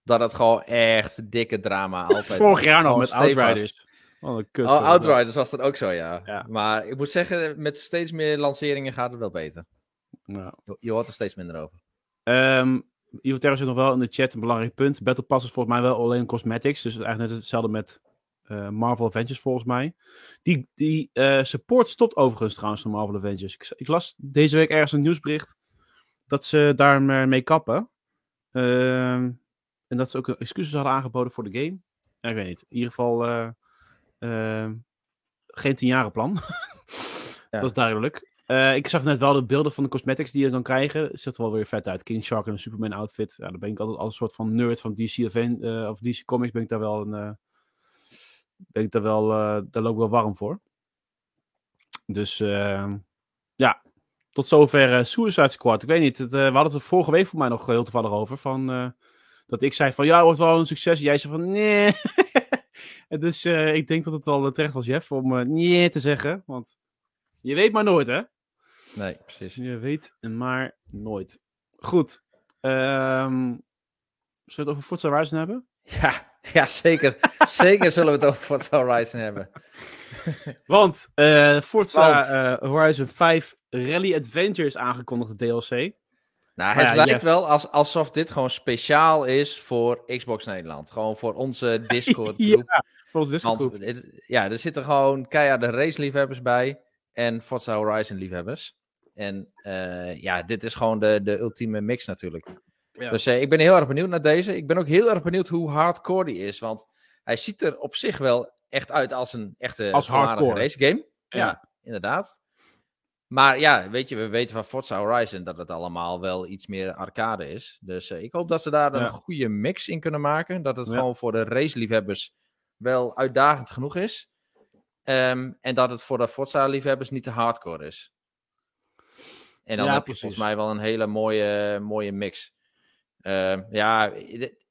dat het gewoon echt dikke drama altijd Vorig jaar nog met. Outriders. Een kut. Oh, Outriders was dat ook zo, ja. Ja. Maar ik moet zeggen, met steeds meer lanceringen gaat het wel beter. Ja. Je, je hoort er steeds minder over. Ehm Ivo Terra zit nog wel in de chat een belangrijk punt. Battle Pass is volgens mij wel alleen cosmetics. Dus eigenlijk net hetzelfde met eh, Marvel Avengers volgens mij. Die, die eh, support stopt overigens trouwens van Marvel Avengers. Ik, ik las deze week ergens een nieuwsbericht dat ze daarmee kappen. Ehm, en dat ze ook excuses hadden aangeboden voor de game. Ja, ik weet niet. In ieder geval eh, ehm, geen tienjarenplan. Dat is duidelijk. Eh, ik zag net wel de beelden van de cosmetics die je dan krijgen. Ziet er wel weer vet uit. King Shark en een Superman outfit. Ja, dan ben ik altijd als een soort van nerd van DC, Aven- eh, of DC Comics. Ben ik daar wel een... eh, ben ik daar wel... daar loop ik wel warm voor. Dus eh, ja, tot zover Suicide Squad. Ik weet niet, het, we hadden het vorige week voor mij nog heel toevallig over. Van, dat ik zei van ja, het wordt wel een succes. Jij zei van nee. Dus eh, ik denk dat het wel terecht was, Jeff, om eh, nee te zeggen. Want je weet maar nooit, hè? Nee, precies. Je weet maar nooit. Goed. Ehm zullen we het over Forza Horizon hebben? Ja, ja zeker. zeker zullen we het over Forza Horizon hebben. Want eh Forza Want- eh, Horizon 5 Rally Adventure is aangekondigd, de DLC. Nou, het ja, lijkt Jeff- wel als, alsof dit gewoon speciaal is voor Xbox Nederland. Gewoon voor onze Discord groep. ja, het- ja, er zitten gewoon keiharde raceliefhebbers bij. En Forza Horizon liefhebbers. En eh, ja, dit is gewoon de, de ultieme mix natuurlijk. Ja. Dus eh, ik ben heel erg benieuwd naar deze. Ik ben ook heel erg benieuwd hoe hardcore die is. Want hij ziet er op zich wel echt uit als een echte Als hardcore. race game. Ja, Ja. inderdaad. Maar ja, weet je, we weten van Forza Horizon dat het allemaal wel iets meer arcade is. Dus eh, ik hoop dat ze daar een goede mix in kunnen maken. Dat het gewoon voor de raceliefhebbers wel uitdagend genoeg is. Ehm, en dat het voor de Forza-liefhebbers niet te hardcore is. En dan Ja, heb je precies. volgens mij wel een hele mooie, mooie mix. Ehm, ja,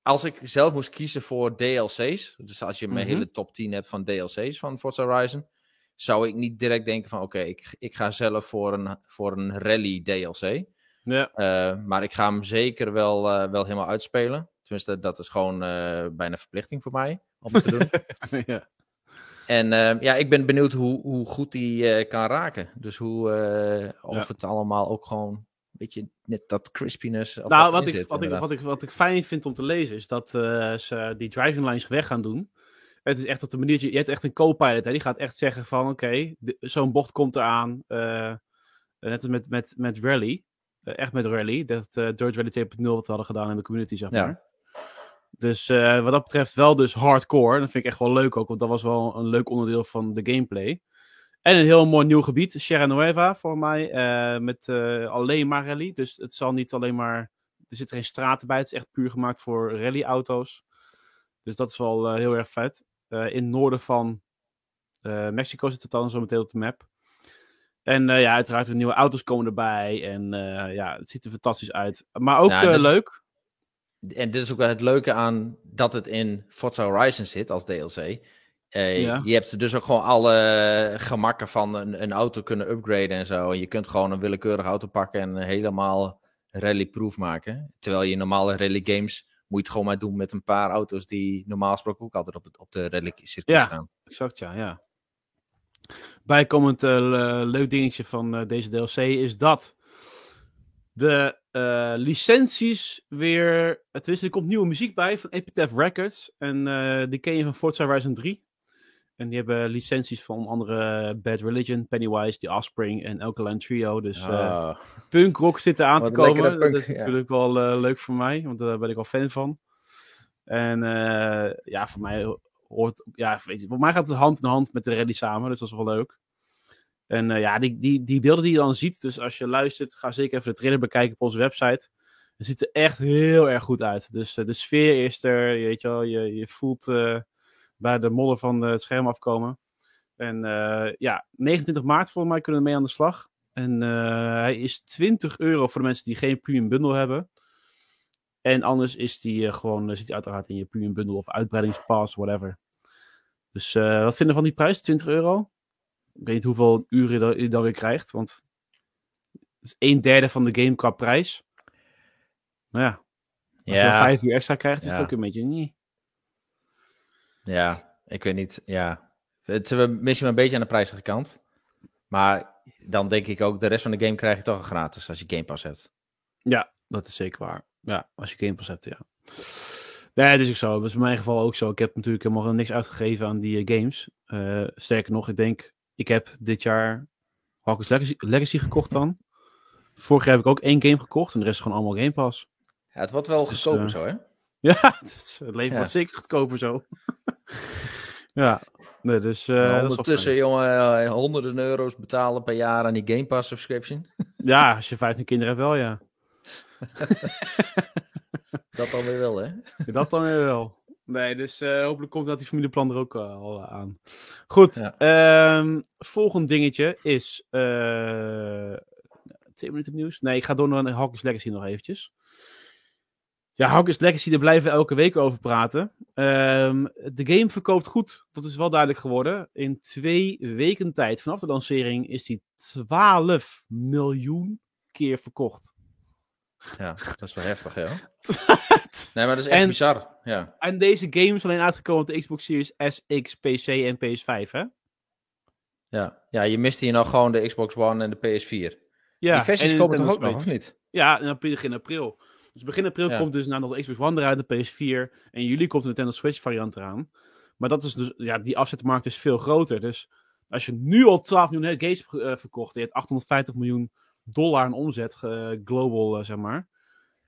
als ik zelf moest kiezen voor DLC's, dus als je mijn Mhm. hele top 10 hebt van DLC's van Forza Horizon, zou ik niet direct denken van oké, ik, ik ga zelf voor een, voor een rally DLC. Ja, Eh, maar ik ga hem zeker wel, eh, wel helemaal uitspelen. Tenminste, dat is gewoon eh, bijna verplichting voor mij om te doen. ja. En eh, ja, ik ben benieuwd hoe, hoe goed die eh, kan raken. Dus hoe, eh, of Ja. het allemaal ook gewoon een beetje net dat crispiness. Nou, wat ik, zit, wat, ik, wat, ik, wat ik fijn vind om te lezen is dat eh, ze die driving lines weg gaan doen. Het is echt op de manier, dat je je hebt echt een co-pilot, hè, die gaat echt zeggen van oké, zo'n bocht komt eraan. net als met, met, met Rally, echt met Rally, dat Dirt Rally 2.0 wat we hadden gedaan in de community, zeg Ja. Dus eh, wat dat betreft wel dus hardcore. Dat vind ik echt wel leuk ook, want dat was wel een leuk onderdeel van de gameplay. En een heel mooi nieuw gebied, Sierra Nueva, voor mij, eh, met eh, alleen maar rally. Dus het zal niet alleen maar, er zitten geen straten bij, het is echt puur gemaakt voor rallyauto's. Dus dat is wel heel erg vet. In het noorden van Mexico zit het dan zo meteen op de map. En ja, uiteraard de nieuwe auto's komen erbij. En ja, het ziet er fantastisch uit. Maar ook leuk. En dit is ook wel het leuke aan dat het in Forza Horizon zit als DLC. Eh, Ja. Je hebt dus ook gewoon alle gemakken van een, een auto kunnen upgraden en zo. En je kunt gewoon een willekeurige auto pakken en helemaal rally-proof maken. Terwijl je in normale rally games moet je het gewoon maar doen met een paar auto's die normaal gesproken ook altijd op, het, op de rally circuit Ja. gaan. Exact, ja. ja. Bijkomend eh, le- leuk dingetje van eh, deze DLC is dat de eh, licenties weer... Tenminste, er komt nieuwe muziek bij van Epitaph Records. En eh, die ken je van Forza Horizon 3. En die hebben licenties van andere Bad Religion, Pennywise, The Offspring en Alkaline Trio. Dus eh Ah. punk rock zit er aan te Wat komen. punk, dat is ja. natuurlijk wel eh, leuk voor mij, want daar ben ik al fan van. En eh, ja, voor mij hoort, ja, weet je, voor mij gaat het hand in hand met de rally samen, dus dat is wel leuk. En eh, ja, die, die, die beelden die je dan ziet, dus als je luistert, ga zeker even de trailer bekijken op onze website. Het ziet er echt heel erg goed uit. Dus eh, de sfeer is er, je weet je wel, je, je voelt eh, bij de modder van eh, het scherm afkomen. En eh, ja, 29 maart volgens mij kunnen we mee aan de slag. En eh, hij is 20 euro voor de mensen die geen premium bundle hebben. En anders is die eh, gewoon, eh, zit hij uiteraard in je premium bundle of uitbreidingspass, whatever. Dus eh, wat vinden we van die prijs? 20 euro? Ik weet niet hoeveel uren je je dan weer krijgt, want het is een derde van de game qua prijs. Maar ja, als je dan vijf uur extra krijgt, is het Ja. ook een beetje niet. Ja, ik weet niet. Ja. Het is misschien wel een beetje aan de prijzige kant. Maar dan denk ik ook, de rest van de game krijg je toch gratis als je Game Pass hebt. Ja, dat is zeker waar. Ja, als je Game Pass hebt, ja. Nee, dat is ook zo. Dat is in mijn geval ook zo. Ik heb natuurlijk helemaal niks uitgegeven aan die eh, games. Eh, sterker nog, ik denk, ik heb dit jaar Hogwarts Legacy, Legacy gekocht dan. Vorig jaar heb ik ook één game gekocht en de rest is gewoon allemaal Game Pass. Ja, het wordt wel is, goedkoper eh, zo, hè? Ja, het, is- het leven Ja. wordt zeker goedkoper zo. ja, nee, dus eh, wel ondertussen, jongen, eh, honderden euro's betalen per jaar aan die Game Pass subscription. Ja, als je 15 kinderen hebt wel, ja. Dat dan weer wel, hè? Dat dan weer wel. Nee, dus eh, hopelijk komt dat die familieplan er ook eh, al aan. Goed, Ja. ehm, volgend dingetje is... eh twee minuten nieuws. Nee, ik ga door naar Hawkins Legacy nog eventjes. Ja, Hawkins Legacy, daar blijven we elke week over praten. Ehm, de game verkoopt goed, dat is wel duidelijk geworden. In twee weken tijd, vanaf de lancering, is die 12 miljoen keer verkocht. Ja, dat is wel heftig, hè? Nee, maar dat is echt En- bizar. Ja. En deze game is alleen uitgekomen op de Xbox Series S, X, PC en PS5, hè? Ja. ja, je mist hier nog gewoon de Xbox One en de PS4. Ja, die versies en komen toch ook nog, of niet? Ja, en begin april. Dus begin april Ja. komt dus nou nog de Xbox One eruit, de PS4. En in juli komt de Nintendo Switch variant eraan. Maar dat is dus, ja, die afzetmarkt is veel groter. Dus als je nu al 12 miljoen games hebt eh, verkocht, en je hebt 850 miljoen dollar aan omzet, global, eh, zeg maar.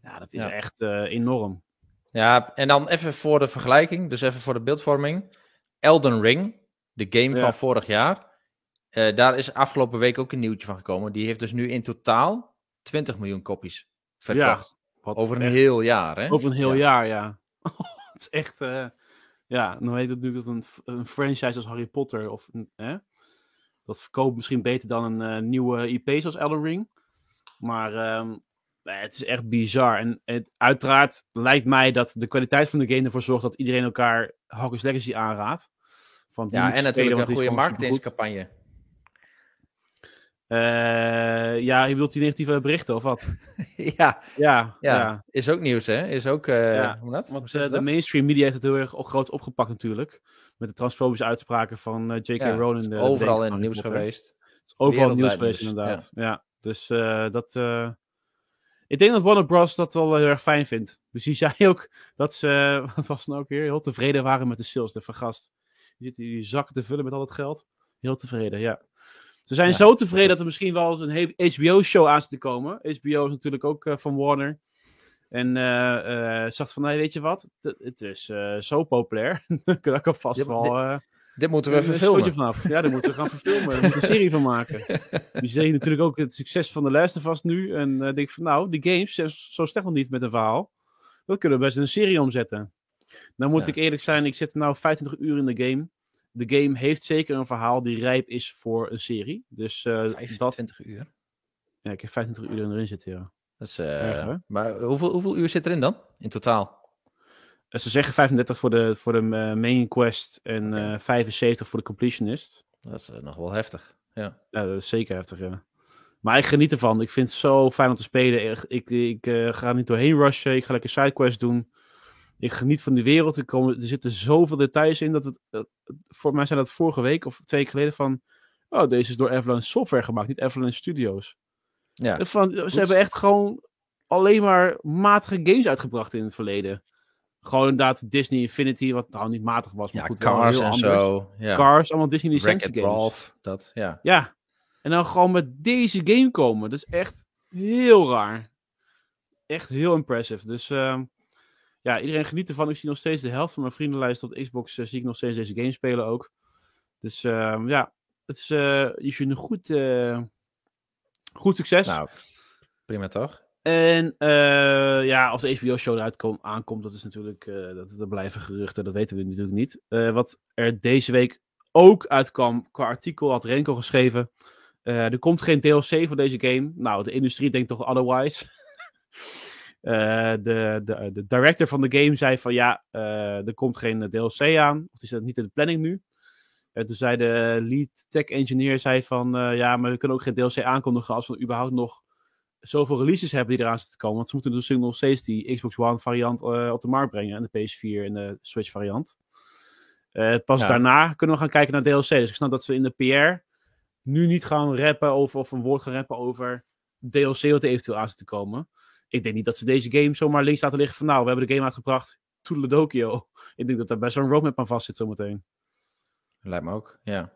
Ja, dat is Ja. echt eh, enorm. Ja, en dan even voor de vergelijking, dus even voor de beeldvorming. Elden Ring, de game Ja. van vorig jaar. eh, daar is afgelopen week ook een nieuwtje van gekomen. Die heeft dus nu in totaal 20 miljoen kopies verkocht. Over een echt- heel jaar, hè? Over een heel Ja. jaar, ja. het is echt, ja, dan weet het nu dat een, een franchise als Harry Potter, of, hè, dat verkoopt misschien beter dan een eh, nieuwe IP zoals Elden Ring. Maar ehm, het is echt bizar. En het, uiteraard lijkt mij dat de kwaliteit van de game ervoor zorgt dat iedereen elkaar Hogwarts Legacy aanraadt. Van die Ja, en natuurlijk een goede marketingcampagne. Eh, ja, je bedoelt die negatieve berichten of wat? ja, Ja, ja, ja. is ook nieuws, hè? Is ook, eh Ja, hoe dat? Want eh, ze de dat? mainstream media heeft het heel erg op- groot opgepakt natuurlijk. Met de transfobische uitspraken van J.K. Ja, Rowling. de overal in het nieuws geweest. Het is overal in het nieuws Wereldwijd geweest inderdaad. Ja. Dus eh, dat... eh, ik denk dat Warner Bros. dat wel heel erg fijn vindt. Dus die zei ook dat ze, wat was het nou ook weer, heel tevreden waren met de sales. De vergast. Die zitten die zakken te vullen met al dat geld. Heel tevreden, ja. Ze zijn Ja. zo tevreden dat er misschien wel eens een HBO-show aan zit te komen. HBO is natuurlijk ook eh, van Warner. En eh eh zag van, nee, weet je wat? Het- Het is zo populair. dat kan vast Ja, wel... eh, Dit moeten we even filmen. vanaf. Ja, daar moeten we gaan verfilmen. Daar moeten we een serie van maken. Die zien natuurlijk ook het succes van de Last of Us nu. En denk van, nou, die games zijn zo slecht nog niet met een verhaal. Dat kunnen we best in een serie omzetten. Dan moet Ja. ik eerlijk zijn, ik zit nu 25 uur in de game. De game heeft zeker een verhaal die rijp is voor een serie. Dus eh, dat... 25 uur. Ja, ik heb 25 uur erin zitten, ja. Dat is, eh, Erg, maar hoeveel, hoeveel uur zit erin dan? In totaal? Eh, Ze zeggen 35 voor de, voor de eh, main quest en Oké. eh 75 voor de completionist. Dat is eh, nog wel heftig. Ja. Ja, dat is zeker heftig, ja. Maar ik geniet ervan. Ik vind het zo fijn om te spelen. Ik, ik eh, ga niet doorheen rushen. Ik ga lekker sidequests doen. Ik geniet van die wereld. Er, komen, er zitten zoveel details in. Dat het, eh, voor mij zijn dat vorige week of twee weken geleden van... Oh, deze is door Avalanche Software gemaakt, niet Avalanche Studios. ja. Van, ze hebben echt gewoon alleen maar matige games uitgebracht in het verleden. Gewoon inderdaad Disney Infinity, wat nou niet matig was, maar Ja, goed, wel Cars heel en anders. zo. Ja. Cars, allemaal Disney licentie games. Ralph. Dat, ja. Ja. En dan gewoon met deze game komen. Dat is echt heel raar. Echt heel impressive. Dus ehm, ja, iedereen geniet ervan. Ik zie nog steeds de helft van mijn vriendenlijst op Xbox. eh, zie ik nog steeds deze game spelen ook. Dus ehm, ja, het is, eh is een goed, eh, goed succes. Nou, prima toch? En eh, ja, als de HBO-show eruit kom- aankomt, dat is natuurlijk, eh, dat, dat blijven geruchten, dat weten we natuurlijk niet. Wat er deze week ook uitkwam, qua artikel had Renko geschreven, er komt geen DLC voor deze game. Nou, de industrie denkt toch otherwise. Eh, de, de, de director van de game zei van ja, eh, er komt geen DLC aan. Of is dat niet in de planning nu? En toen zei de lead tech engineer zei van eh, ja, maar we kunnen ook geen DLC aankondigen als we überhaupt nog zoveel releases hebben die eraan zitten te komen. Want ze moeten dus nog steeds die Xbox One variant eh, op de markt brengen. En de PS4 en de Switch variant. Eh, pas Ja. daarna kunnen we gaan kijken naar DLC. Dus ik snap dat ze in de PR nu niet gaan rappen over, of een woord gaan rappen over DLC wat er eventueel aan zit te komen. Ik denk niet dat ze deze game zomaar links laten liggen van nou, we hebben de game uitgebracht. Toedledokio. Ik denk dat daar best wel een roadmap aan vast zit zometeen. Lijkt me ook, ja.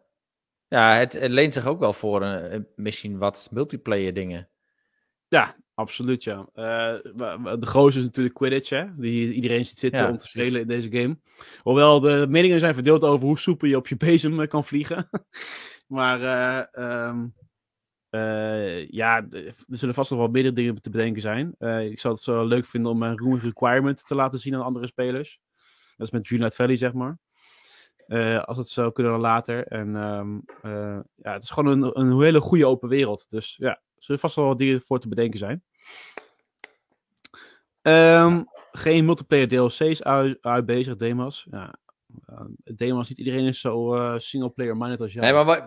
Ja, het, het leent zich ook wel voor een, een- misschien wat multiplayer dingen. Ja, absoluut ja. Eh, de grootste is natuurlijk Quidditch, hè? Die iedereen ziet zitten Ja, om te spelen in deze game. Hoewel de meningen zijn verdeeld over hoe soepel je op je bezem eh, kan vliegen. maar eh, ehm, eh, ja, er zullen vast nog wel meerdere dingen te bedenken zijn. Eh, ik zou het zo leuk vinden om mijn room requirement te laten zien aan andere spelers. Dat is met Dreamlight Valley, zeg maar. Eh, als het zou kunnen dan later. En ehm, eh, ja, het is gewoon een, een hele goede open wereld. Dus ja, er zullen vast wel wat dingen voor te bedenken zijn. Ehm, geen multiplayer DLC's uit, bezig, Demas. Ja, eh, Demas, niet iedereen is zo eh singleplayer minded als jij. Nee, maar wat,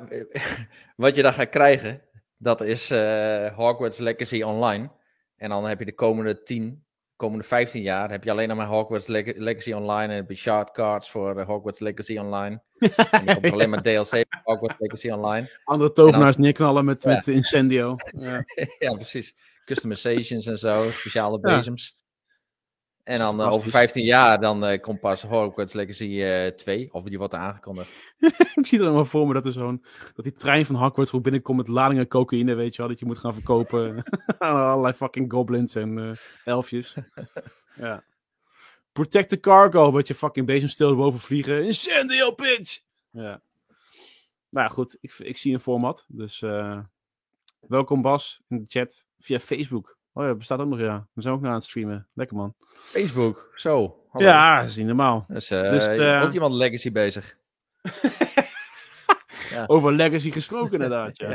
wat je dan gaat krijgen, dat is eh, Hogwarts Legacy Online. En dan heb je de komende 10, komende 15 jaar, heb je alleen nog maar Hogwarts Leg- Legacy Online. En heb je shard cards voor eh, Hogwarts Legacy Online. en dan komt alleen maar DLC voor Hogwarts Legacy Online. Andere tovenaars neerknallen met, Ja. met Incendio. Ja. ja, precies. Customizations en zo, speciale Ja. bezems. En dan eh, over Fantastisch. 15 jaar, dan eh, komt pas Hogwarts Legacy eh 2. Of die wordt aangekondigd. ik zie het helemaal voor me dat er zo'n dat die trein van Hogwarts gewoon binnenkomt met ladingen cocaïne, weet je wel, dat je moet gaan verkopen. aan allerlei fucking goblins en elfjes. ja. Protect the cargo, met je fucking bezemsteel boven vliegen. Incendio pitch! Ja. Nou ja, goed, ik, ik zie een format. Dus welkom Bas in de chat via Facebook. Oh ja, bestaat ook nog, ja. We zijn ook naar aan het streamen. Lekker man. Facebook, zo. hallo. Ja, dat is niet normaal. Dus, eh, Dus, eh, ook iemand Legacy bezig. Over legacy gesproken inderdaad, ja.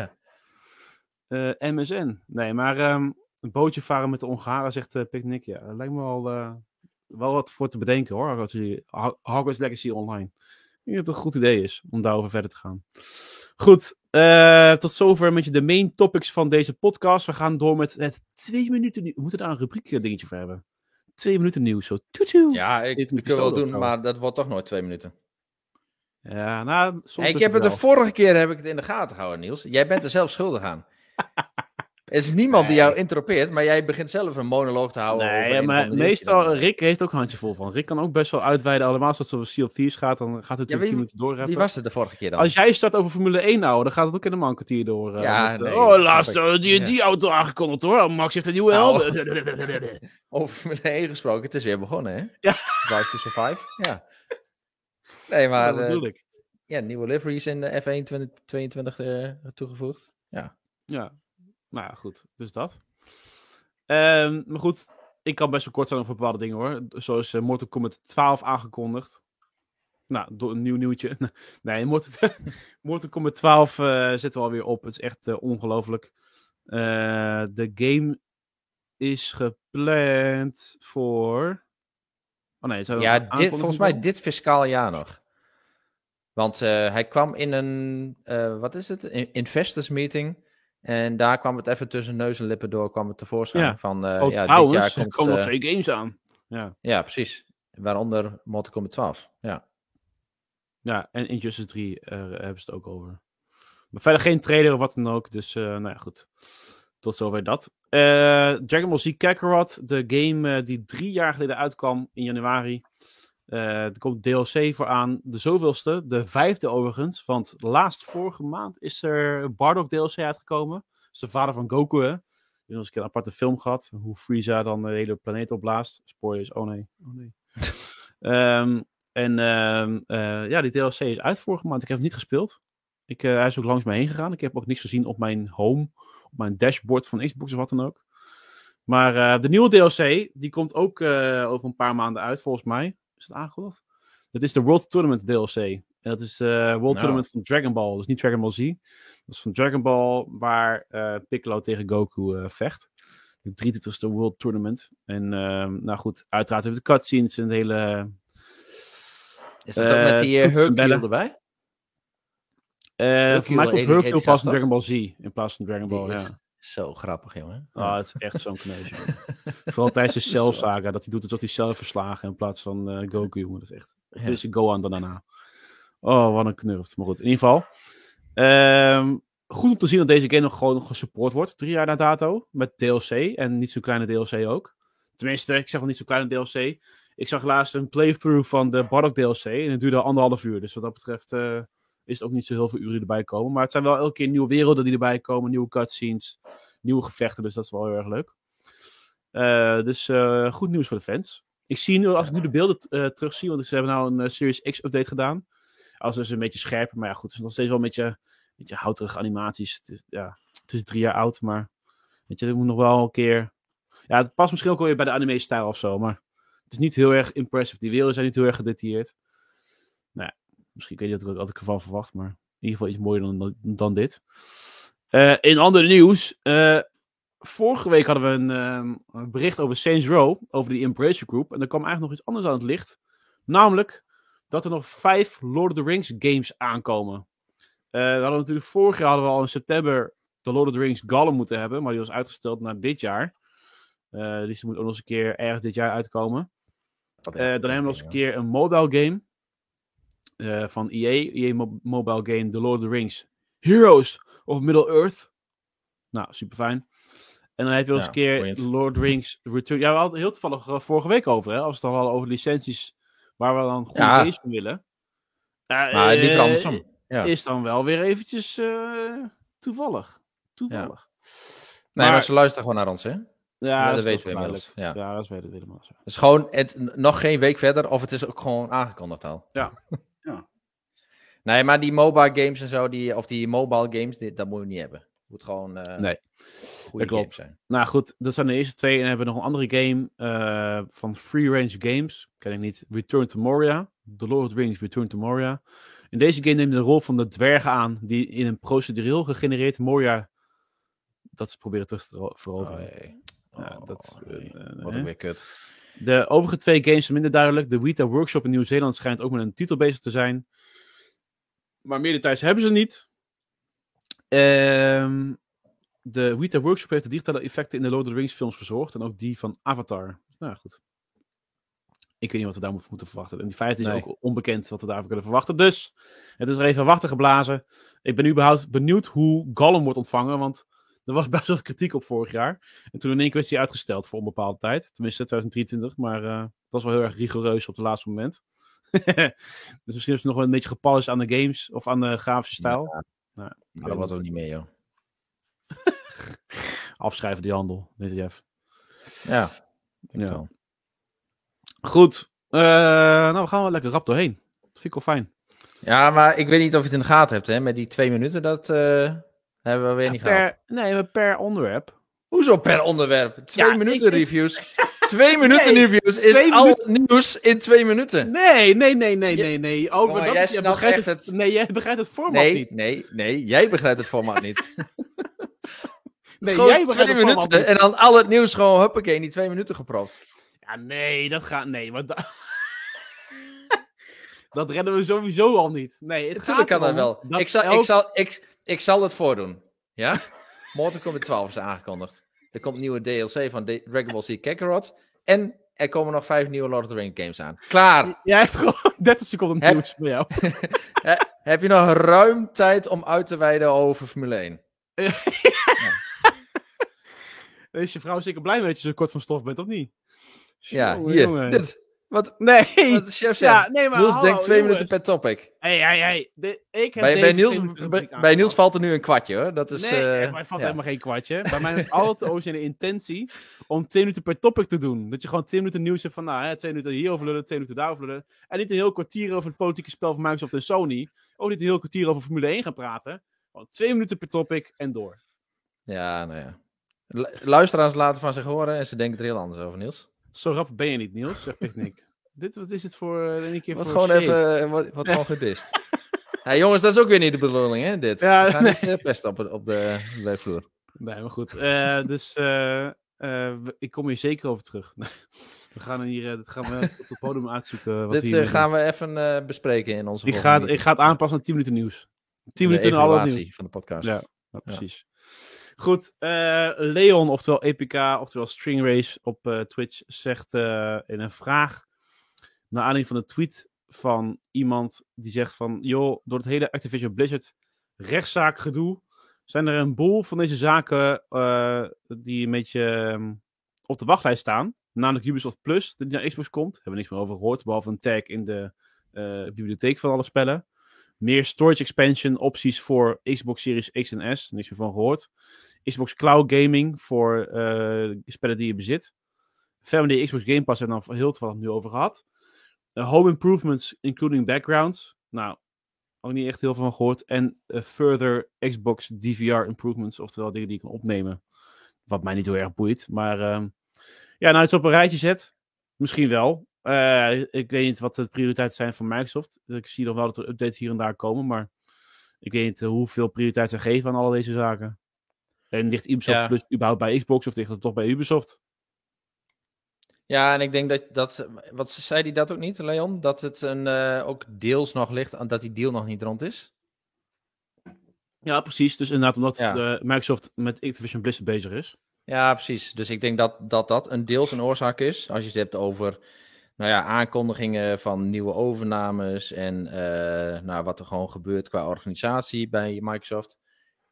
Ja. Eh, MSN. Nee, maar ehm, een bootje varen met de Ongaren, zegt eh Picnic. Ja, dat lijkt me wel, eh, wel wat voor te bedenken hoor. Hogwarts, Ho- Hogwarts Legacy Online. Ik denk dat het een goed idee is om daarover verder te gaan. Goed, eh, tot zover met je de main topics van deze podcast. We gaan door met het twee minuten nieuws. We moeten daar een rubriek eh, dingetje voor hebben. Twee minuten nieuws, zo toetoe. Ja, ik ik wil wel doen, maar dat wordt toch nooit twee minuten. Ja, nou, soms Hey, ik heb het de vorige keer heb ik het in de gaten gehouden, Niels. Jij bent er zelf schuldig aan. Er is niemand die jou interropeert, maar jij begint zelf een monoloog te houden. Nee, maar meestal. Rick heeft ook een handje vol van. Rick kan ook best wel uitweiden, allemaal als het over Sea of Thieves gaat, dan gaat het natuurlijk wie- 10 minuten doorrappen. Wie was het de vorige keer dan? Als jij start over Formule 1 nou, dan gaat het ook helemaal een kwartier door. eh, Ja, met, eh, nee, oh, laatst eh, die, Ja. die auto aangekondigd hoor. Oh, Max heeft een nieuwe Nou. helm. Over Formule 1 gesproken, het is weer begonnen, hè? Ja. Drive to Survive, ja. Nee, maar dat ik. ja, nieuwe liveries in de F1 2022 eh, toegevoegd. Ja. Ja, nou ja, goed. Dus dat. Ehm, maar goed, ik kan best wel kort zijn over bepaalde dingen hoor. Zoals eh, Mortal Kombat 12 aangekondigd. Nou, door een nieuw nieuwtje. Nee, Mortal, Mortal Kombat 12 eh zitten we alweer op. Het is echt eh, ongelooflijk. De game is gepland voor... Oh nee, zou Ja, dit, volgens mij dit fiscaal jaar nog. Want hij kwam in een, wat is het, investors meeting. En daar kwam het even tussen neus en lippen door, kwam het tevoorschijn Ja. van, eh, Oh, ja, dit jaar er komt... komen nog eh, twee games aan. Ja. ja, precies. Waaronder Mortal Kombat 12. Ja. Ja, en Injustice 3 eh, hebben ze het ook over. Maar verder geen trailer of wat dan ook. Dus, eh, nou ja, goed. Tot zover dat. Eh Dragon Ball Z Kakarot, de game die drie jaar geleden uitkwam in januari. Eh, er komt DLC voor aan. De zoveelste, de vijfde overigens. Want laatst vorige maand is er Bardock DLC uitgekomen. Dat is de vader van Goku, hè. Die heeft ons een aparte film gehad. Hoe Frieza dan de hele planeet opblaast. Spoilers, oh nee. Oh nee. Ehm, en ehm, eh, ja, die DLC is uit vorige maand. Ik heb het niet gespeeld. Ik, eh, hij is ook langs mij heen gegaan. Ik heb ook niets gezien op mijn home, op mijn dashboard van Xbox of wat dan ook. Maar de nieuwe DLC, die komt ook over een paar maanden uit, volgens mij. Is het aangekondigd? Dat is de World Tournament DLC. En dat is de World Nou. Tournament van Dragon Ball. Dus niet Dragon Ball Z. Dat is van Dragon Ball waar eh, Piccolo tegen Goku eh, vecht. De 23e World Tournament. En ehm, nou goed, uiteraard hebben we de cutscenes en de hele... Is dat ook met die uh. Hercule erbij? eh voor mij komt Hercule pas in? Dragon Ball Z in plaats van Dragon Ball, ja. Zo grappig, jongen. Ah, het is echt zo'n kneusje. Vooral tijdens de Cell saga, dat hij doet alsof hij zelf verslagen in plaats van eh, Goku, jongen. Dat is echt... Het Ja. is Gohan dan daarna. Oh, wat een knurft. Maar goed, in ieder geval. Ehm, goed om te zien dat deze game nog gewoon gesupport wordt. Drie jaar na dato. Met DLC. En niet zo'n kleine DLC ook. Tenminste, ik zeg wel niet zo'n kleine DLC. Ik zag laatst een playthrough van de Bardock DLC. En het duurde anderhalf uur. Dus wat dat betreft eh, is het ook niet zo heel veel uren die erbij komen. Maar het zijn wel elke keer nieuwe werelden die erbij komen. Nieuwe cutscenes. Nieuwe gevechten. Dus dat is wel heel erg leuk. Eh, dus eh, goed nieuws voor de fans. Ik zie nu, als ik nu de beelden eh, terugzie, want ze hebben nou een Series X update gedaan. Als dus een beetje scherper, maar ja goed, het is nog steeds wel een beetje, een beetje houterige animaties. Het is, ja, het is drie jaar oud, maar weet je, ik moet nog wel een keer... Ja, het past misschien ook wel weer bij de anime-stijl of zo, maar het is niet heel erg impressive. Die werelden zijn niet heel erg gedetailleerd. Misschien weet je wat ik, wat ik ervan verwacht, maar in ieder geval iets mooier dan, dan, dit. Eh, in ander nieuws, eh, vorige week hadden we een, ehm, een bericht over Saints Row, over die Embracer Group. En er kwam eigenlijk nog iets anders aan het licht. Namelijk dat er nog vijf Lord of the Rings games aankomen. Eh, we hadden natuurlijk vorig jaar hadden we al in september de Lord of the Rings Gollum moeten hebben, maar die was uitgesteld naar dit jaar. Dus die moet ook nog eens een keer ergens dit jaar uitkomen. Eh, dan hebben we nog eens een keer een mobile game eh, van EA, EA Mo- Mobile Game, The Lord of the Rings Heroes of Middle-earth. Nou, super fijn. En dan heb je nog eens Ja, een keer. Lord of the Rings Return. Ja, we hadden het heel toevallig eh, vorige week over, hè, als we het dan hadden over licenties waar we dan goede Ja. games van willen. Ja, Maar liever eh, andersom. Ja. Is dan wel weer eventjes toevallig. Toevallig. Nee, maar maar- ze luisteren gewoon naar ons, hè? Ja, dat weten we inmiddels, ja. Ja, dat weten we helemaal. zo. Het is gewoon het, nog geen week verder, of het is ook gewoon aangekondigd al. Ja. Ja. Nee, maar die mobile games en zo, die, of die mobile games, die, dat moet je niet hebben. Het moet gewoon eh Nee, goede klopt. games zijn. Nou goed, dat zijn de eerste twee. En dan hebben we nog een andere game eh, van Free Range Games. Ken ik niet. Return to Moria. The Lord of the Rings Return to Moria. In deze game neemt de rol van de dwergen aan die in een procedureel gegenereerd Moria dat ze proberen terug te ro- veroveren. Oh. Ja, Oh, dat, nee. eh, Wat ook weer kut. De overige twee games zijn minder duidelijk. De Weta Workshop in Nieuw-Zeeland schijnt ook met een titel bezig te zijn. Maar meer details hebben ze niet. Ehm, de Weta Workshop heeft de digitale effecten in de Lord of the Rings films verzorgd. En ook die van Avatar. Nou goed. Ik weet niet wat we daar moeten, verwachten. En die feite is Nee. ook onbekend wat we daarvoor kunnen verwachten. Dus het is er even wachten geblazen. Ik ben überhaupt benieuwd hoe Gollum wordt ontvangen. Want er was best wel kritiek op vorig jaar. En toen in één keer werd hij uitgesteld voor een bepaalde tijd. Tenminste 2023. Maar eh, dat was wel heel erg rigoureus op het laatste moment. dus misschien is het nog wel een beetje gepolished aan de games. Of aan de grafische stijl. Nou, dat niet. ook niet meer, joh. Afschrijven die handel. Weet je Jeff. Ja. Ja. Zo. Goed. Eh, nou, we gaan wel lekker rap doorheen. Dat vind ik wel fijn. Ja, maar ik weet niet of je het in de gaten hebt, hè. Met die twee minuten, dat eh, hebben we weer niet gehad. Per, nee, maar per onderwerp. Hoezo per onderwerp? Twee Ja, minuten ik- reviews. twee minuten Nee, reviews is al het nieuws in twee minuten. Nee, nee, nee, nee, nee, nee. Oh, Jongen, maar dat, jij begrijpt echt het, het- Nee, jij begrijpt het format Nee, niet. nee, nee. Jij begrijpt het format niet. Nee, jij begrijpt twee het minuten niet. en dan al het nieuws gewoon huppakee in die twee minuten gepropt. Ja, nee, dat gaat... Nee, da- dat redden we sowieso al niet. Nee, het Natuurlijk gaat kan dat wel. dat Ik zal, elk- ik, zal, ik, ik zal het voordoen. Ja? Mortal Kombat 12 is aangekondigd. Er komt een nieuwe DLC van Dragon Ball Z Kakarot. En er komen nog vijf nieuwe Lord of the Rings games aan. Klaar! Jij hebt gewoon 30 seconden nieuws voor jou. Heb je nog ruim tijd om uit te wijden over Formule 1? Is je vrouw zeker blij mee dat je zo kort van stof bent, of niet? Ja, hier. jongen. Dit. Wat, Nee! wat de chef zegt. Ja, nee, maar Niels hallo, denkt twee jongens. minuten per topic. Hey, hey, hey. De, ik heb Bij, deze bij, Niels, bij, bij valt er nu een kwartje hoor. Dat is, Nee, eh, echt, maar valt ja. helemaal geen kwartje. Bij mij is altijd de intentie om twee minuten per topic te doen. Dat je gewoon twee minuten nieuws hebt van, nou, hè, twee minuten hierover lullen, twee minuten daarover lullen. En niet een heel kwartier over het politieke spel van Microsoft en Sony. Ook niet een heel kwartier over Formule 1 gaan praten. Gewoon twee minuten per topic en door. Ja, nou ja. Lu- Luisteraars laten van zich horen en ze denken er heel anders over, Niels. Zo rap ben je niet, Niels, zegt Picnic. Dit, wat is het voor, uh, een keer Wat voor gewoon even, eh, wat, wat gewoon gedist. Hey, jongens, dat is ook weer niet de bedoeling, hè, dit. Ja, We gaan nee. niet eh, pesten op, op de werkvloer. Nee, maar goed. Eh, dus eh, eh, ik kom hier zeker over terug. we gaan hier, eh, dat gaan we op het podium uitzoeken. Wat Dit we eh, gaan we even eh, bespreken in onze Ik ga, het, ik ga het aanpassen aan 10 minuten nieuws. 10 de minuten en alle nieuws. van de podcast. Ja. Ja, precies. Goed, eh, Leon, oftewel EPK, oftewel String Race op eh, Twitch, zegt eh, in een vraag, naar aanleiding van de tweet van iemand die zegt van, joh, door het hele Activision Blizzard rechtszaakgedoe, zijn er een boel van deze zaken die een beetje ehm, op de wachtlijst staan. Namelijk Ubisoft Plus, die naar Xbox komt. Hebben we niks meer over gehoord, behalve een tag in de bibliotheek van alle spellen. Meer storage expansion opties voor Xbox Series X en S. Niks meer van gehoord. Xbox Cloud Gaming voor eh, spellen die je bezit. Family Xbox Game Pass hebben we dan heel toevallig nu over gehad. Eh, home improvements, including backgrounds. Nou, ook niet echt heel veel van gehoord. En eh, further Xbox DVR improvements, oftewel dingen die je kan opnemen. Wat mij niet heel erg boeit. Maar ehm, ja, nou, het op een rijtje zet. Misschien wel. Eh, ik weet niet wat de prioriteiten zijn van Microsoft. Ik zie nog wel dat er updates hier en daar komen, maar ik weet niet hoeveel prioriteit ze geven aan al deze zaken. En ligt Ubisoft Ja. Plus überhaupt bij Xbox of ligt het toch bij Ubisoft? Ja, en ik denk dat, dat wat zei hij dat ook niet, Leon? Dat het een, eh, ook deels nog ligt, aan dat die deal nog niet rond is? Ja, precies. Dus inderdaad, omdat Ja. eh, Microsoft met Activision Blizzard bezig is. Ja, precies. Dus ik denk dat dat, dat een deels een oorzaak is. Als je het hebt over nou ja, aankondigingen van nieuwe overnames en eh, nou, wat er gewoon gebeurt qua organisatie bij Microsoft.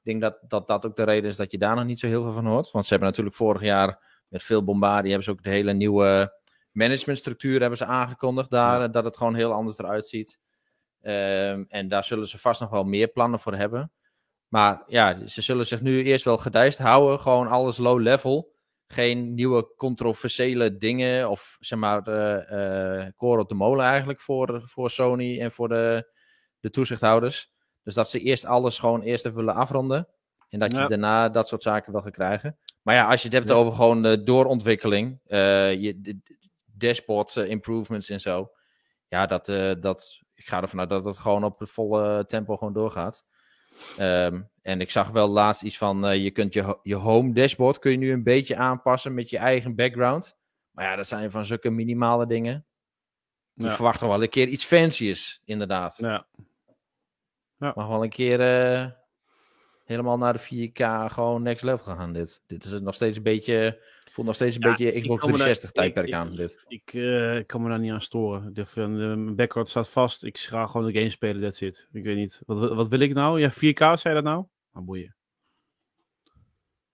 Ik denk dat, dat dat ook de reden is dat je daar nog niet zo heel veel van hoort. Want ze hebben natuurlijk vorig jaar met veel bombardie hebben ze ook de hele nieuwe managementstructuur hebben ze aangekondigd daar. Dat het gewoon heel anders eruit ziet. Ehm, en daar zullen ze vast nog wel meer plannen voor hebben. Maar ja, ze zullen zich nu eerst wel gedijst houden. Gewoon alles low level. Geen nieuwe controversiële dingen. Of zeg maar, eh, koren op de molen eigenlijk voor, voor Sony en voor de, de toezichthouders. Dus dat ze eerst alles gewoon eerst even willen afronden. En dat je Ja. daarna dat soort zaken wel gaat krijgen. Maar ja, als je het hebt Ja. over gewoon doorontwikkeling. eh, je, de, dashboard improvements en zo. Ja, dat, dat, ik ga ervan uit dat het gewoon op het volle tempo gewoon doorgaat. Ehm, en ik zag wel laatst iets van, eh, je kunt je, je home dashboard kun je nu een beetje aanpassen met je eigen background. Maar ja, dat zijn van zulke minimale dingen. Ik Ja. verwacht nog wel een keer iets fancy's, inderdaad. Ja. Mag wel een keer eh, helemaal naar de 4K gewoon next level gaan dit. Dit is nog steeds een beetje, voelt nog steeds een Ja, beetje ik Xbox kan me daar- 360 tijdperk aan dit. Ik eh, ik kan me daar niet aan storen. De, de, mijn background staat vast. Ik ga gewoon de game spelen, that's it. Ik weet niet. Wat, wat wil ik nou? Ja, 4K zei dat nou? Nou, boeien.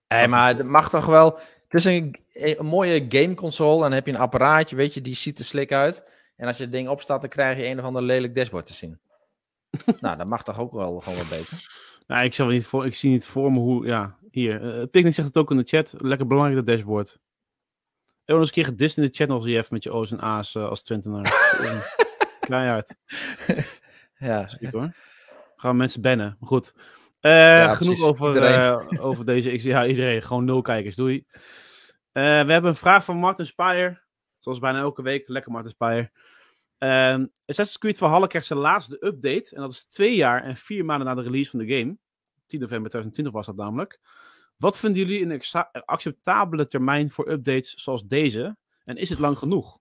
Hé, maar het mag toch wel. Het is een, een mooie gameconsole en dan heb je een apparaatje, weet je, die ziet er slik uit. En als je het ding opstaat, dan krijg je een of ander lelijk dashboard te zien. nou, dat mag toch ook wel gewoon wat beter. Nou, ik, zal niet voor, ik zie niet voor me hoe... Ja, hier. eh Picnic zegt het ook in de chat. Lekker belangrijk, dat dashboard. En nog eens een keer gedist in de chat nog eens even met je O's en A's eh, als Twentenaar. Keihard. Ja, Ziek hoor. Gaan mensen bannen. Maar goed. Eh, genoeg over, over deze. Ik, ja, iedereen. Gewoon nul kijkers. Doei. We hebben een vraag van Martin Spire. Zoals bijna elke week. Lekker Martin Spire. Ehm Assassin's Creed Valhalla krijgt zijn laatste update. En dat is twee jaar en vier maanden na de release van de game. 10 november 2020 was dat namelijk. Wat vinden jullie een acceptabele termijn voor updates zoals deze? En is het lang genoeg?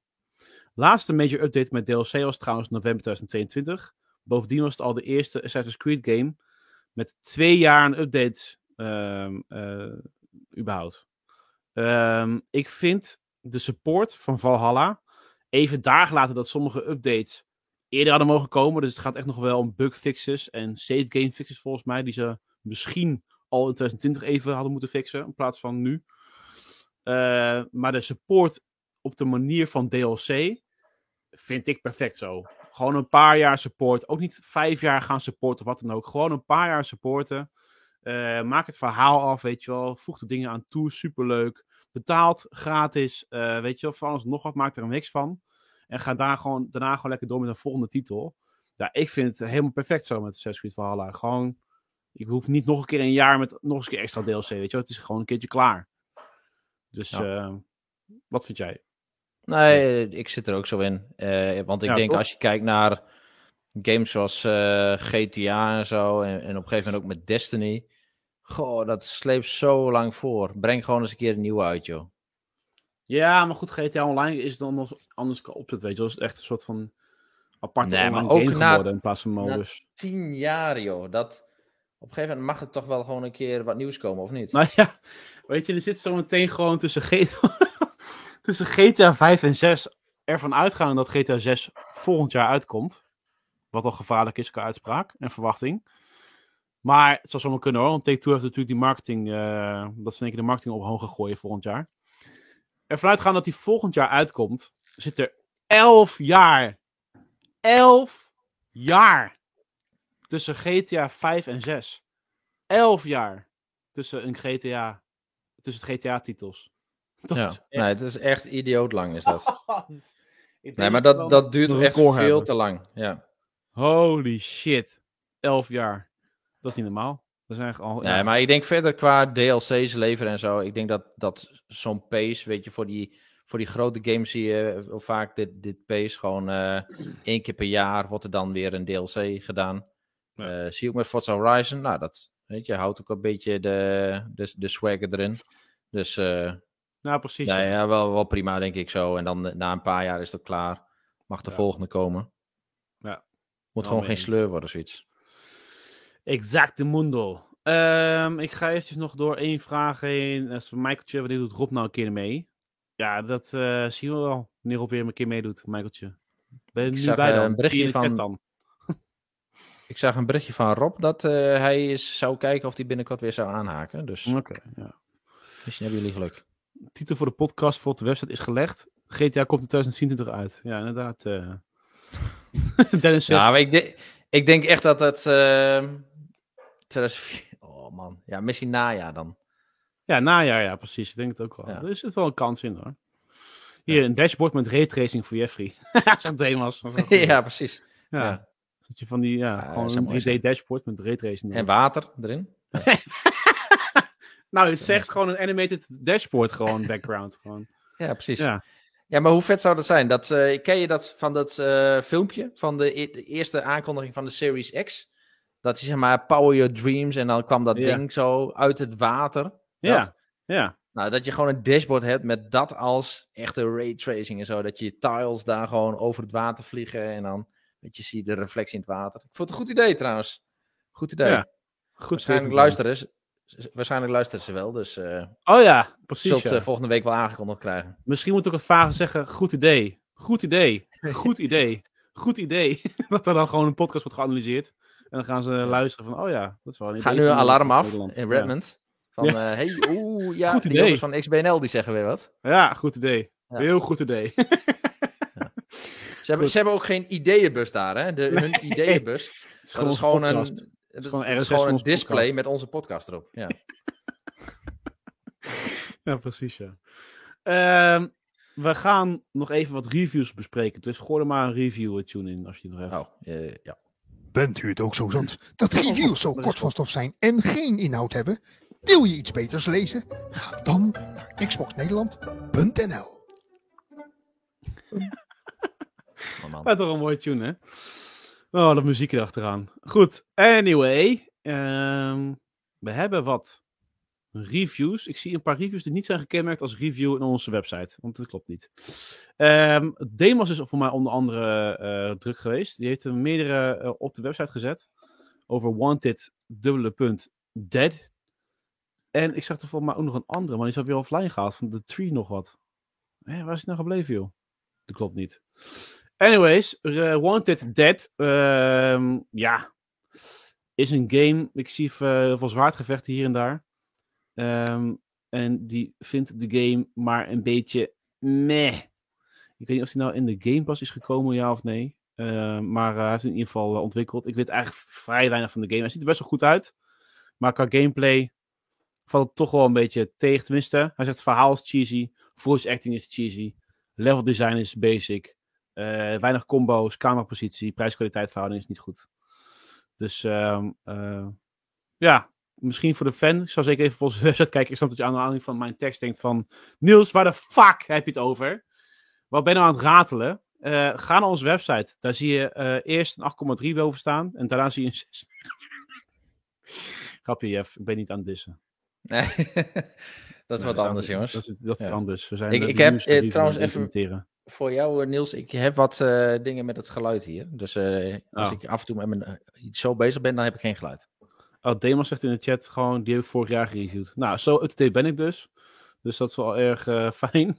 Laatste major update met DLC was trouwens november 2022. Bovendien was het al de eerste Assassin's Creed game met twee jaar aan updates ehm, eh, überhaupt. Ehm, ik vind de support van Valhalla, even daar gelaten dat sommige updates eerder hadden mogen komen. Dus het gaat echt nog wel om bug fixes en save game fixes volgens mij, die ze misschien al in 2020 even hadden moeten fixen, in plaats van nu. Eh, maar de support op de manier van DLC vind ik perfect zo. Gewoon een paar jaar support. Ook niet vijf jaar gaan supporten of wat dan ook. Gewoon een paar jaar supporten. Eh, maak het verhaal af, weet je wel. Voeg de dingen aan toe, superleuk. Betaald, gratis, eh, weet je wel. Van alles nog wat, maak er een mix van. En ga daar gewoon, daarna gewoon lekker door met een volgende titel. Ja, ik vind het helemaal perfect zo met Assassin's Creed Valhalla. Gewoon, ik hoef niet nog een keer een jaar met nog eens een keer extra DLC, weet je wel. Het is gewoon een keertje klaar. Dus, Ja. eh, wat vind jij? Nee, ik zit er ook zo in. Eh, want ik Ja, denk toch? als je kijkt naar games zoals eh, GTA en zo. En, en op een gegeven moment ook met Destiny. Goh, dat sleept zo lang voor. Breng gewoon eens een keer een nieuwe uit, joh. Ja, maar goed, GTA Online is dan nog anders opzet, weet je. Dat is echt een soort van aparte Nee, online ook game na- geworden in plaats van na- modus. Tien jaar, joh. Dat, op een gegeven moment mag er toch wel gewoon een keer wat nieuws komen, of niet? Nou ja, weet je, er zit zo meteen gewoon tussen, G tussen GTA 5 en 6 ervan uitgaan dat GTA 6 volgend jaar uitkomt. Wat al gevaarlijk is qua uitspraak en verwachting. Maar het zou zomaar kunnen hoor, want Take-Two heeft natuurlijk die marketing, eh, dat ze in één keer de marketing op hoog gaan gooien volgend jaar. Ervan uitgaan dat die volgend jaar uitkomt, zit er 11 jaar, 11 jaar tussen GTA 5 en 6. 11 jaar tussen een GTA, tussen het GTA-titels. Dat Ja. echt- Nee, het is echt idioot lang, is dat. Ik denk Nee, maar dat, dat duurt echt record veel hebben. te lang. Ja. Holy shit. 11 jaar. Dat is niet normaal. Dat zijn echt al. Nee, ja. maar ik denk verder qua DLC's leveren en zo. Ik denk dat, dat zo'n pace, weet je, voor die, voor die grote games zie je eh, vaak dit, dit pace. Gewoon eh, één keer per jaar wordt er dan weer een DLC gedaan. Ja. Eh, zie je ook met Forza Horizon. Nou, dat weet je, houdt ook een beetje de, de, de swagger erin. Dus nou, precies. ja, ja. ja, wel, wel prima, denk ik zo. En dan na een paar jaar is het klaar. Mag de volgende komen. Ja. Moet Nou, gewoon geen sleur worden, zoiets. Exacte mundo. Ehm, ik ga eventjes nog door één vraag heen. Dat is van Michaeltje. Wanneer doet Rob nou een keer mee? Ja, dat eh, zien we wel. Wanneer Rob weer een keer meedoet, Michaeltje. Ben je Ik nu zag, bij dan? een berichtje van- dan. Ik zag een berichtje van Rob dat eh, hij eens zou kijken of hij binnenkort weer zou aanhaken. Dus Oké, ja. misschien hebben jullie geluk. Titel voor de podcast voor de website is gelegd. GTA komt in 2024 uit. Ja, inderdaad. eh. Dennis zegt, Ja, maar ik, de- ik denk echt dat het... eh 2004 oh man, ja, misschien najaar dan. Ja, najaar, ja, precies. Ik denk het ook wel. Ja. Er is wel een kans in hoor. Hier, een dashboard met raytracing voor Jeffrey. Zegt goed. ja, precies. ja. ja. Dat je van die, ja, gewoon een 3D zijn. dashboard met raytracing. En water erin. nou, het zegt gewoon een animated dashboard, gewoon background. Gewoon. Ja, precies. Ja. Ja. maar hoe vet zou dat zijn? Dat, eh, ken je dat van dat eh, filmpje van de, e- de eerste aankondiging van de Series X? Dat je zeg maar Power Your Dreams en dan kwam dat Ja. ding zo uit het water. Ja, Dat. ja. Nou, dat je gewoon een dashboard hebt met dat als echte raytracing en zo. Dat je tiles daar gewoon over het water vliegen en dan weet je, zie je de reflectie in het water. Ik vond het een goed idee trouwens. Goed idee. Ja, Goed waarschijnlijk, luisteren ze, waarschijnlijk luisteren ze wel, dus eh Oh ja, precies. zult ja. ze volgende week wel aangekondigd krijgen. Misschien moet ik ook het vage zeggen, goed idee. Goed idee. Goed idee. Goed idee. dat er dan gewoon een podcast wordt geanalyseerd. En dan gaan ze luisteren van, oh ja, dat is wel een idee nu een alarm af Nederland. in. Redmond. Van, Ja. eh, hey, oeh, ja, Goed idee. jongens van XBNL die zeggen weer wat. Ja, goed idee. Heel goed idee. Ze hebben, ze hebben ook geen ideeënbus daar, hè? De, hun ideeënbus. Het is Dat is gewoon een, is, gewoon is een display podcast. met onze podcast erop. Ja. Ja, precies, ja. Ehm, we gaan nog even wat reviews bespreken. Dus gooi er maar een review tune in als je die nog hebt. Oh, eh, ja. Bent u het ook zo zat dat reviews zo kort van stof zijn en geen inhoud hebben? Wil je iets beters lezen? Ga dan naar xboxnederland.nl. Oh. Dat is toch een mooie tune, hè? Oh, dat muziekje erachteraan. Goed, anyway. ehm, we hebben wat reviews. Ik zie een paar reviews die niet zijn gekenmerkt als review in onze website. Want dat klopt niet. Ehm Demos is voor mij onder andere eh, druk geweest. Die heeft er meerdere eh, op de website gezet. Over wanted, dubbele dead. En ik zag er volgens mij ook nog een andere, maar die is alweer offline gehaald. Van de tree nog wat. Hé, waar is het nou gebleven, joh? Dat klopt niet. Anyways, Wanted Dead. ehm, ja, is een game. Ik zie eh, veel zwaardgevechten hier en daar. Ehm, en die vindt de game maar een beetje meh. Ik weet niet of hij nou in de Game Pass is gekomen, ja of nee. Ehm, maar eh, hij heeft in ieder geval eh, ontwikkeld. Ik weet eigenlijk vrij weinig van de game. Hij ziet er best wel goed uit. Maar qua gameplay valt het toch wel een beetje tegen. Tenminste, hij zegt verhaal is cheesy. Voice acting is cheesy. Level design is basic. Eh, weinig combo's, camerapositie, prijs-kwaliteit verhouding is niet goed. Dus eh, ja, misschien voor de fan. Ik zal zeker even op onze website kijken. Ik snap dat je aan de aanleiding van mijn tekst denkt van... Niels, waar de fuck heb je het over? Wat ben je nou aan het ratelen? eh, ga naar onze website. Daar zie je eh, eerst een 8,3 boven staan en daarna zie je een 6. Grapje, Jeff. Ik ben niet aan het dissen. Nee, dat is Nee, wat anders, jongens. Dat is, dat is anders. We zijn Ik- heb, eh, trouwens even-. Voor jou, Niels, ik heb wat dingen met het geluid hier. Dus als Oh. ik af en toe met mijn, zo bezig ben, dan heb ik geen geluid. Oh, Demos zegt in de chat gewoon, die heb ik vorig jaar gereviewd. Nou, zo up-to-date ben ik dus. Dus dat is wel erg eh, fijn.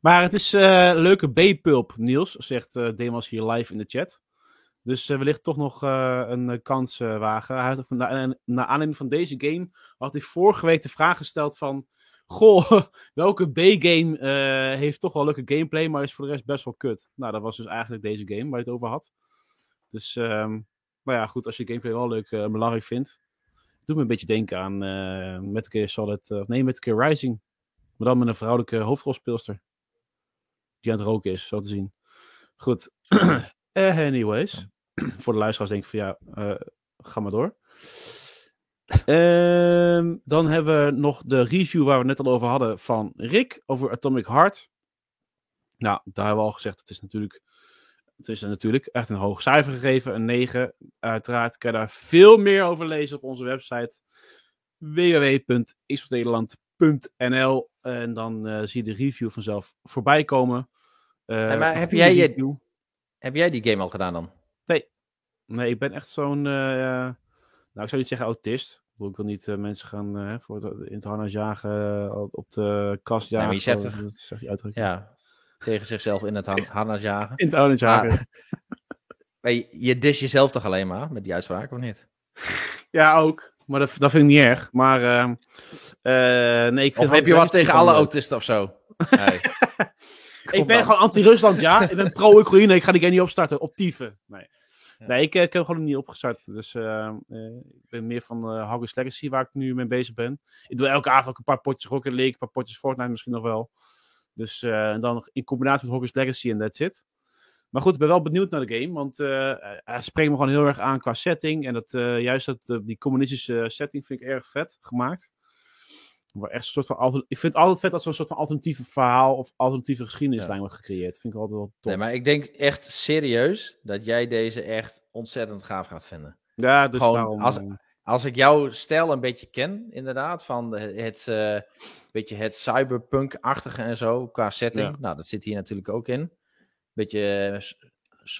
maar het is eh, leuke B-pulp, Niels, zegt eh Demos hier live in de chat. Dus uh, wellicht toch nog uh, een uh, kans wagen. Hij had, na, aanleiding van deze game had hij vorige week de vraag gesteld van... Goh, welke B-game uh, heeft toch wel leuke gameplay, maar is voor de rest best wel kut. Nou, dat was dus eigenlijk deze game waar je het over had. Dus, um, maar ja, goed, als je gameplay wel leuk en belangrijk vindt. Doet me een beetje denken aan uh, Metal Gear Solid, uh, nee, Metal Gear Rising. Maar dan met een vrouwelijke hoofdrolspeelster. Die aan het roken is, zo te zien. Goed. anyways. Voor de luisteraars denk ik van ja, ga maar door. Uh, dan hebben we nog de review waar we het net al over hadden van Rick over Atomic Heart. Nou, daar hebben we al gezegd, het is natuurlijk, het is natuurlijk echt een hoog cijfer gegeven, een 9. Uiteraard kan je daar veel meer over lezen op onze website www.xnederland.nl en dan uh, zie je de review vanzelf voorbij komen. Uh, hey, maar heb jij, je, heb jij die game al gedaan dan? Nee, nee ik ben echt zo'n, uh, nou ik zou niet zeggen autist. Ik wil niet mensen gaan voor het, in het harnas jagen, op de kast jagen. Nee, maar je zegt toch, dat zegt die uitdrukking. Ja, tegen zichzelf in het harnas jagen. In het harnas jagen. Ah, maar je, dis jezelf toch alleen maar met die uitspraak, of niet? Ja, ook. Maar dat, dat vind ik niet erg. Maar uh, nee, ik Of heb je wat tegen alle autisten of zo? Nee. ik ben dan. gewoon anti-Rusland, ja. ik ben pro-Oekraïne. Ik ga die game niet opstarten. Op tieven. Nee. Ja. Nee, ik, ik heb gewoon niet opgestart. Dus uh, uh, ik ben meer van uh, Hogwarts Legacy, waar ik nu mee bezig ben. Ik doe elke avond ook een paar potjes Rocket League, een paar potjes Fortnite misschien nog wel. Dus en dan in combinatie met Hogwarts Legacy en that's it. Maar goed, ik ben wel benieuwd naar de game, want hij spreekt me gewoon heel erg aan qua setting. En dat, juist dat, die communistische setting vind ik erg vet gemaakt. Echt een soort van ik vind het altijd vet dat zo'n soort van alternatieve verhaal of alternatieve geschiedenislijn ja. wordt gecreëerd. Vind ik altijd wel tof. Nee, maar ik denk echt serieus dat jij deze echt ontzettend gaaf gaat vinden. Ja, dus Gewoon, daarom... als, als ik jouw stijl een beetje ken, inderdaad, van het, uh, beetje het cyberpunk-achtige en zo, qua setting. Ja. Nou, dat zit hier natuurlijk ook in. Beetje uh,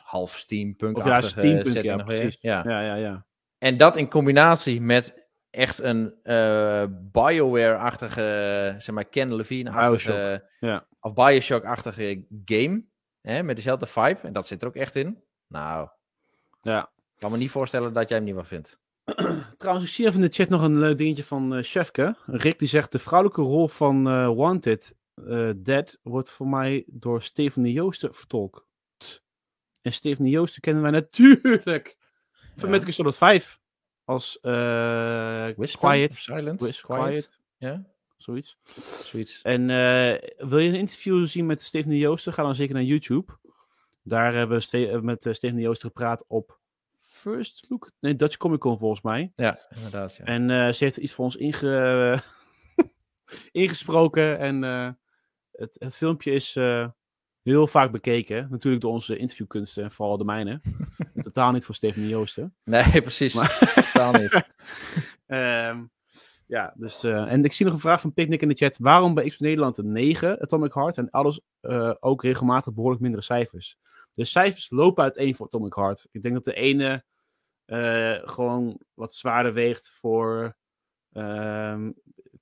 half steampunk-achtige ja, steampunk, setting. Ja, precies. Ja. Ja, ja, ja. En dat in combinatie met echt een uh, Bioware-achtige, zeg maar, Ken Levine-achtige, ja. of Bioshock-achtige game, hè, met dezelfde vibe. En dat zit er ook echt in. Nou, ja. ik kan me niet voorstellen dat jij hem niet wel vindt. Trouwens, ik zie even in de chat nog een leuk dingetje van uh, Chefke. Rick die zegt, de vrouwelijke rol van uh, Wanted uh, Dead wordt voor mij door Stephanie Joosten vertolkt. En Stephanie Joosten kennen wij natuurlijk van ja. Metal Gear 5 als uh, Whisper, Quiet. Silent, Whisper, quiet. quiet. Ja, zoiets. zoiets. En wil je een interview zien met Stephanie Joosten? Ga dan zeker naar YouTube. Daar hebben we met uh, Stephanie Joosten gepraat op First Look. Nee, Dutch Comic Con volgens mij. Ja, inderdaad. Ja. En uh, ze heeft iets voor ons inge ingesproken. En het, het, filmpje is heel vaak bekeken. Natuurlijk door onze interviewkunsten en vooral de mijne. totaal niet voor Stephanie Joosten. Nee, precies. Maar... totaal niet. um, ja, dus... En ik zie nog een vraag van Picnic in de chat. Waarom bij X Nederland een 9 Atomic Heart en alles ook regelmatig behoorlijk mindere cijfers? De cijfers lopen uiteen voor Atomic Heart. Ik denk dat de ene uh, gewoon wat zwaarder weegt voor um,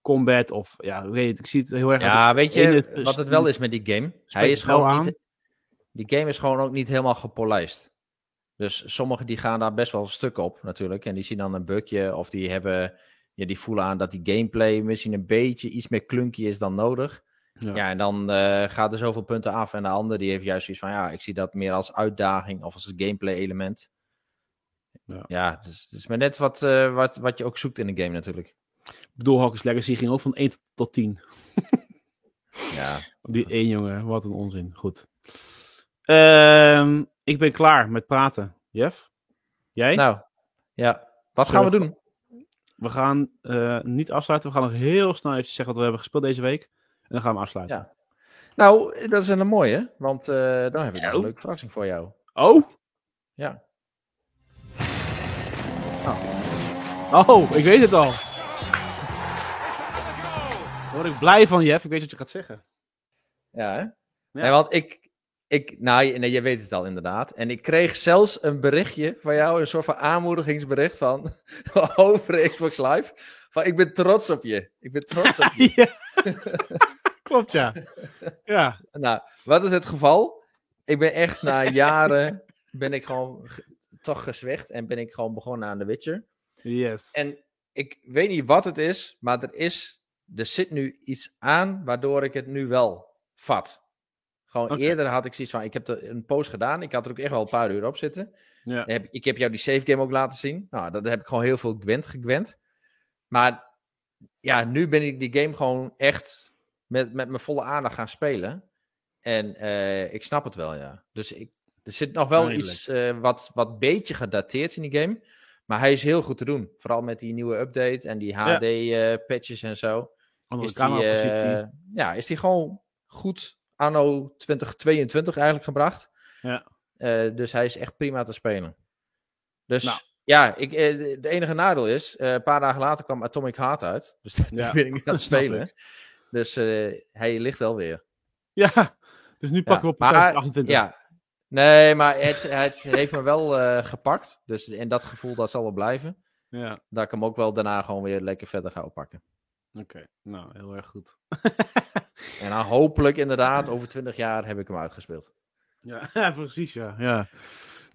combat of ja, weet het, ik zie het heel erg. Ja, weet je wat het wel is met die game? Hij is gewoon aan. niet. Die game is gewoon ook niet helemaal gepolijst. Dus sommigen die gaan daar best wel stuk op natuurlijk. En die zien dan een bugje of die hebben. Ja, die voelen aan dat die gameplay misschien een beetje iets meer klunky is dan nodig. Ja, ja en dan uh, gaat er zoveel punten af. En de ander die heeft juist zoiets van ja, ik zie dat meer als uitdaging of als een gameplay element. Ja, ja dus het is maar net wat, uh, wat, wat je ook zoekt in de game natuurlijk. Ik bedoel, Hawkins Legacy ging ook van 1 tot 10. ja. Die één jongen, wat een onzin. Goed. Uh, ik ben klaar met praten. Jeff? Jij? Nou, ja. Wat gaan we doen? We gaan uh, niet afsluiten. We gaan nog heel snel even zeggen wat we hebben gespeeld deze week. En dan gaan we afsluiten. Ja. Nou, dat is een mooie, want eh, dan heb ik nog Oh. een leuke verrassing voor jou. Oh? Ja. Oh, ik weet het al. Daar word ik blij van, Jeff. Ik weet wat je gaat zeggen. Ja, hè? Nee, want ik, ik, nou, nee, je weet het al inderdaad. En ik kreeg zelfs een berichtje van jou, een soort van aanmoedigingsbericht van, over Xbox Live. Van, ik ben trots op je. Ik ben trots op je. Klopt, ja. Ja. Nou, wat is het geval? Ik ben echt na jaren, ben ik gewoon ge- toch gezwicht en ben ik gewoon begonnen aan The Witcher. Yes. En ik weet niet wat het is, maar er is, er zit nu iets aan waardoor ik het nu wel vat. Gewoon eerder had ik zoiets van, ik heb er een post gedaan, ik had er ook echt wel een paar uur op zitten. ja. Heb- Ik heb jou die save game ook laten zien. Nou, dat heb ik gewoon heel veel gewend, gegwend. Maar ja, nu ben ik die game gewoon echt met, met mijn volle aandacht gaan spelen. En eh, ik snap het wel, ja. Dus ik, er zit nog wel Redelijk. iets eh, wat, wat beetje gedateerd in die game. Maar hij is heel goed te doen. Vooral met die nieuwe update en die Ja. HD-patches en zo. Andere Is die, camerapositie. eh, ja, is die gewoon goed anno 2022 eigenlijk gebracht. Ja. Eh, dus hij is echt prima te spelen. Dus Nou. ja, ik, eh, de, enige nadeel is, eh, een paar dagen later kwam Atomic Heart uit. Dus daar Ja, ben ik niet aan het spelen. Dus eh, hij ligt wel weer. Ja. Dus nu pakken we op maar, 2028. Ja, nee, maar het, het heeft me wel eh, gepakt. Dus en dat gevoel, dat zal wel blijven. Ja. Dat ik hem ook wel daarna gewoon weer lekker verder ga oppakken. Oké. Nou, heel erg goed. En dan hopelijk inderdaad, over 20 jaar heb ik hem uitgespeeld. Ja, ja, precies, ja. ja.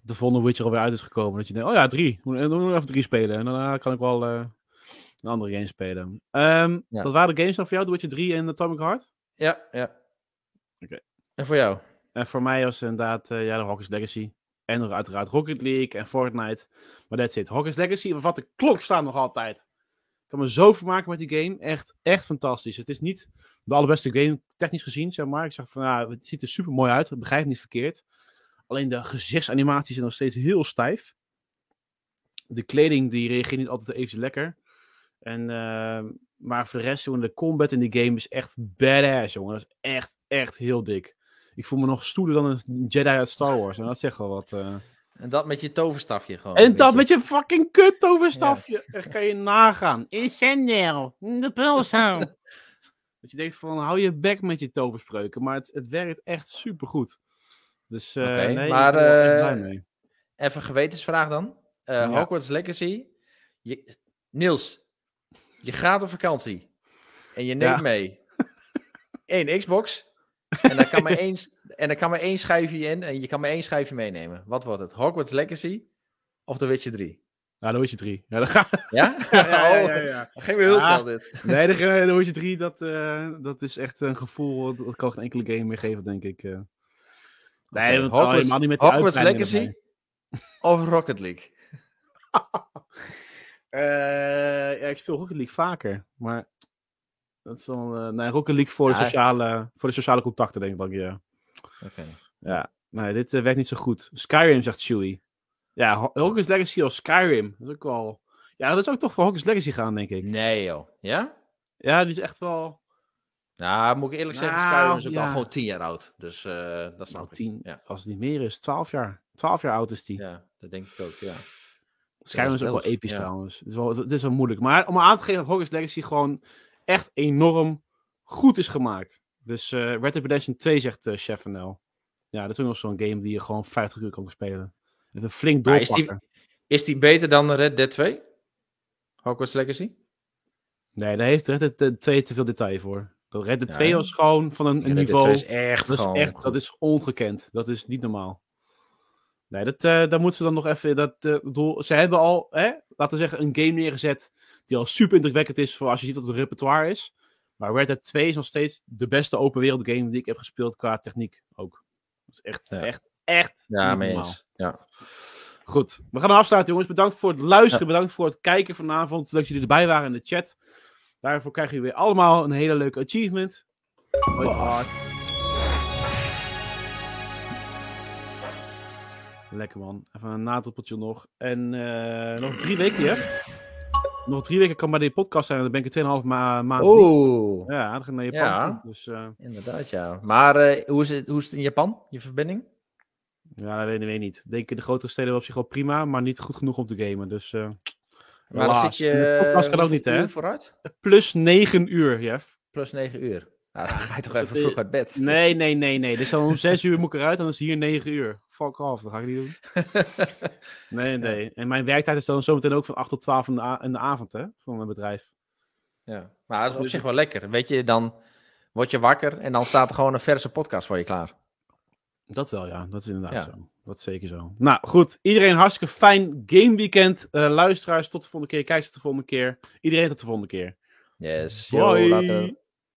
De volgende Witcher alweer uit is gekomen. Dat je denkt, oh ja, drie. Moet- Dan moet ik even drie spelen. En daarna kan ik wel eh, een andere game spelen. Ehm, Ja. Dat waren de games dan voor jou, The Witcher 3 en Atomic Heart? Ja, ja. Oké. En voor jou? En voor mij was inderdaad eh, ja, de Hogwarts Legacy. En nog uiteraard Rocket League en Fortnite. Maar that's it. Hogwarts Legacy, wat de klok staat nog altijd. Ik kan me zo vermaken met die game. Echt, echt fantastisch. Het is niet de allerbeste game, technisch gezien, zeg maar. Ik zeg van, ja, het ziet er super mooi uit. Begrijp me niet verkeerd. Alleen de gezichtsanimaties zijn nog steeds heel stijf. De kleding, die reageert niet altijd even lekker. En, ehm, maar voor de rest, jongen, de combat in die game is echt badass, jongen. Dat is echt, echt heel dik. Ik voel me nog stoerder dan een Jedi uit Star Wars. En dat zegt wel wat. eh. En dat met je toverstafje gewoon. En dat je. met je fucking kut toverstafje. Echt kan je nagaan. Incendio. De pulshound. dat je denkt van, hou je bek met je toverspreuken. Maar het, het werkt echt supergoed. Dus eh Oké, nee, maar, ik ben er echt eh, blij mee. Even een gewetensvraag dan. Eh Ja. Hogwarts Legacy. Je... Niels, je gaat op vakantie. En je neemt Ja. mee één Xbox. En daar kan maar één, en daar kan maar één schijfje in. En je kan maar één schijfje meenemen. Wat wordt het? Hogwarts Legacy of The Witcher 3? Ja, dan word je drie. Ja, dan ga... Ja? ja, ja, ja, Oh, ja. dat ging weer heel snel dit. Nee, de, de Witcher 3, dat, eh, dat is echt een gevoel. Dat kan geen enkele game meer geven, denk ik. eh. Nee, want Hogwarts- helemaal niet met Hogwarts Legacy erbij. of Rocket League? Eh, ja, ik speel Rocket League vaker, maar dat is dan, eh, nee, Rocket League voor de, sociale, voor de sociale contacten, denk ik dan, ja. Oké. Ja, nee, dit eh, werkt niet zo goed. Skyrim, zegt Chewie. Ja, Ho- Hogwarts Legacy of Skyrim, dat is ook wel... Ja, dat zou ik toch voor Hogwarts Legacy gaan, denk ik. Nee joh. Ja? Ja, die is echt wel... Nou, moet ik eerlijk zeggen, Skyrim is ook ja. al gewoon 10 jaar oud. Dus eh, dat snap Nou, tien, Ja. als het niet meer is, 12 jaar. 12 jaar oud is die. Ja, dat denk ik ook, ja. Skyrim is ook wel episch ja. trouwens. Het is wel, het is wel moeilijk. Maar om aan te geven dat Hogwarts Legacy gewoon echt enorm goed is gemaakt. Dus eh Red Dead Redemption 2 zegt eh Chef NL. Ja, dat is ook nog zo'n game die je gewoon 50 uur kan spelen. Even flink Maar is die- doorpakken. Is die beter dan Red Dead 2? Hogwarts Legacy? Nee, daar heeft Red Dead eh, 2 te veel detail voor. Red Dead Ja, 2 hè? was gewoon van een, een Red Dead niveau... 2 is echt Dat is echt, goed. dat is ongekend. Dat is niet normaal. Nee, dat, eh daar moeten ze dan nog even. Dat, bedoel, ze hebben al, hè, laten we zeggen, een game neergezet. die al super indrukwekkend is voor als je ziet wat het repertoire is. Maar Red Dead 2 is nog steeds de beste open wereld game die ik heb gespeeld qua techniek ook. Dat is echt, Ja. echt, echt. Ja, niet mee normaal. eens. Ja. Goed, we gaan afsluiten, jongens. Bedankt voor het luisteren, bedankt voor het kijken vanavond. Leuk dat jullie erbij waren in de chat. Daarvoor krijgen jullie weer allemaal een hele leuke achievement. Nooit hard. Lekker man. Even een nadelpeltje nog. En eh, nog drie weken, hè? Nog drie weken kan bij die podcast zijn en dan ben ik er 2,5 ma maand. Oeh, Ja, dan ga ik naar Japan. Ja. Dus eh, inderdaad, ja. Maar eh, hoe, is het, hoe is het in Japan, je verbinding? ja, dat weet, ik niet. Ik denk in de grotere steden op zich wel prima, maar niet goed genoeg om te gamen. Dus eh, Maar dan zit je... De podcast kan ook niet, hè? vooruit? plus 9 uur, Jeff. Plus 9 uur. Nou, dan ga je toch Dus even het vroeg uit bed. Nee, nee, nee, nee. Dus om 6 uur moet ik eruit en dan is hier 9 uur. Fuck off, dat ga ik niet doen. Nee, nee. En mijn werktijd is dan zometeen ook van 8 tot 12 in de, a- in de avond, hè? Van mijn bedrijf. Ja. Maar dat is op Dus zich wel lekker. Weet je, dan word je wakker en dan staat er gewoon een verse podcast voor je klaar. Dat wel, ja. Dat is inderdaad Ja. zo. Dat is zeker zo. Nou, goed. Iedereen hartstikke fijn gameweekend. Eh luisteraars, tot de volgende keer. Kijkers, tot de volgende keer. Iedereen tot de volgende keer. Yes. Bye. Yo, later.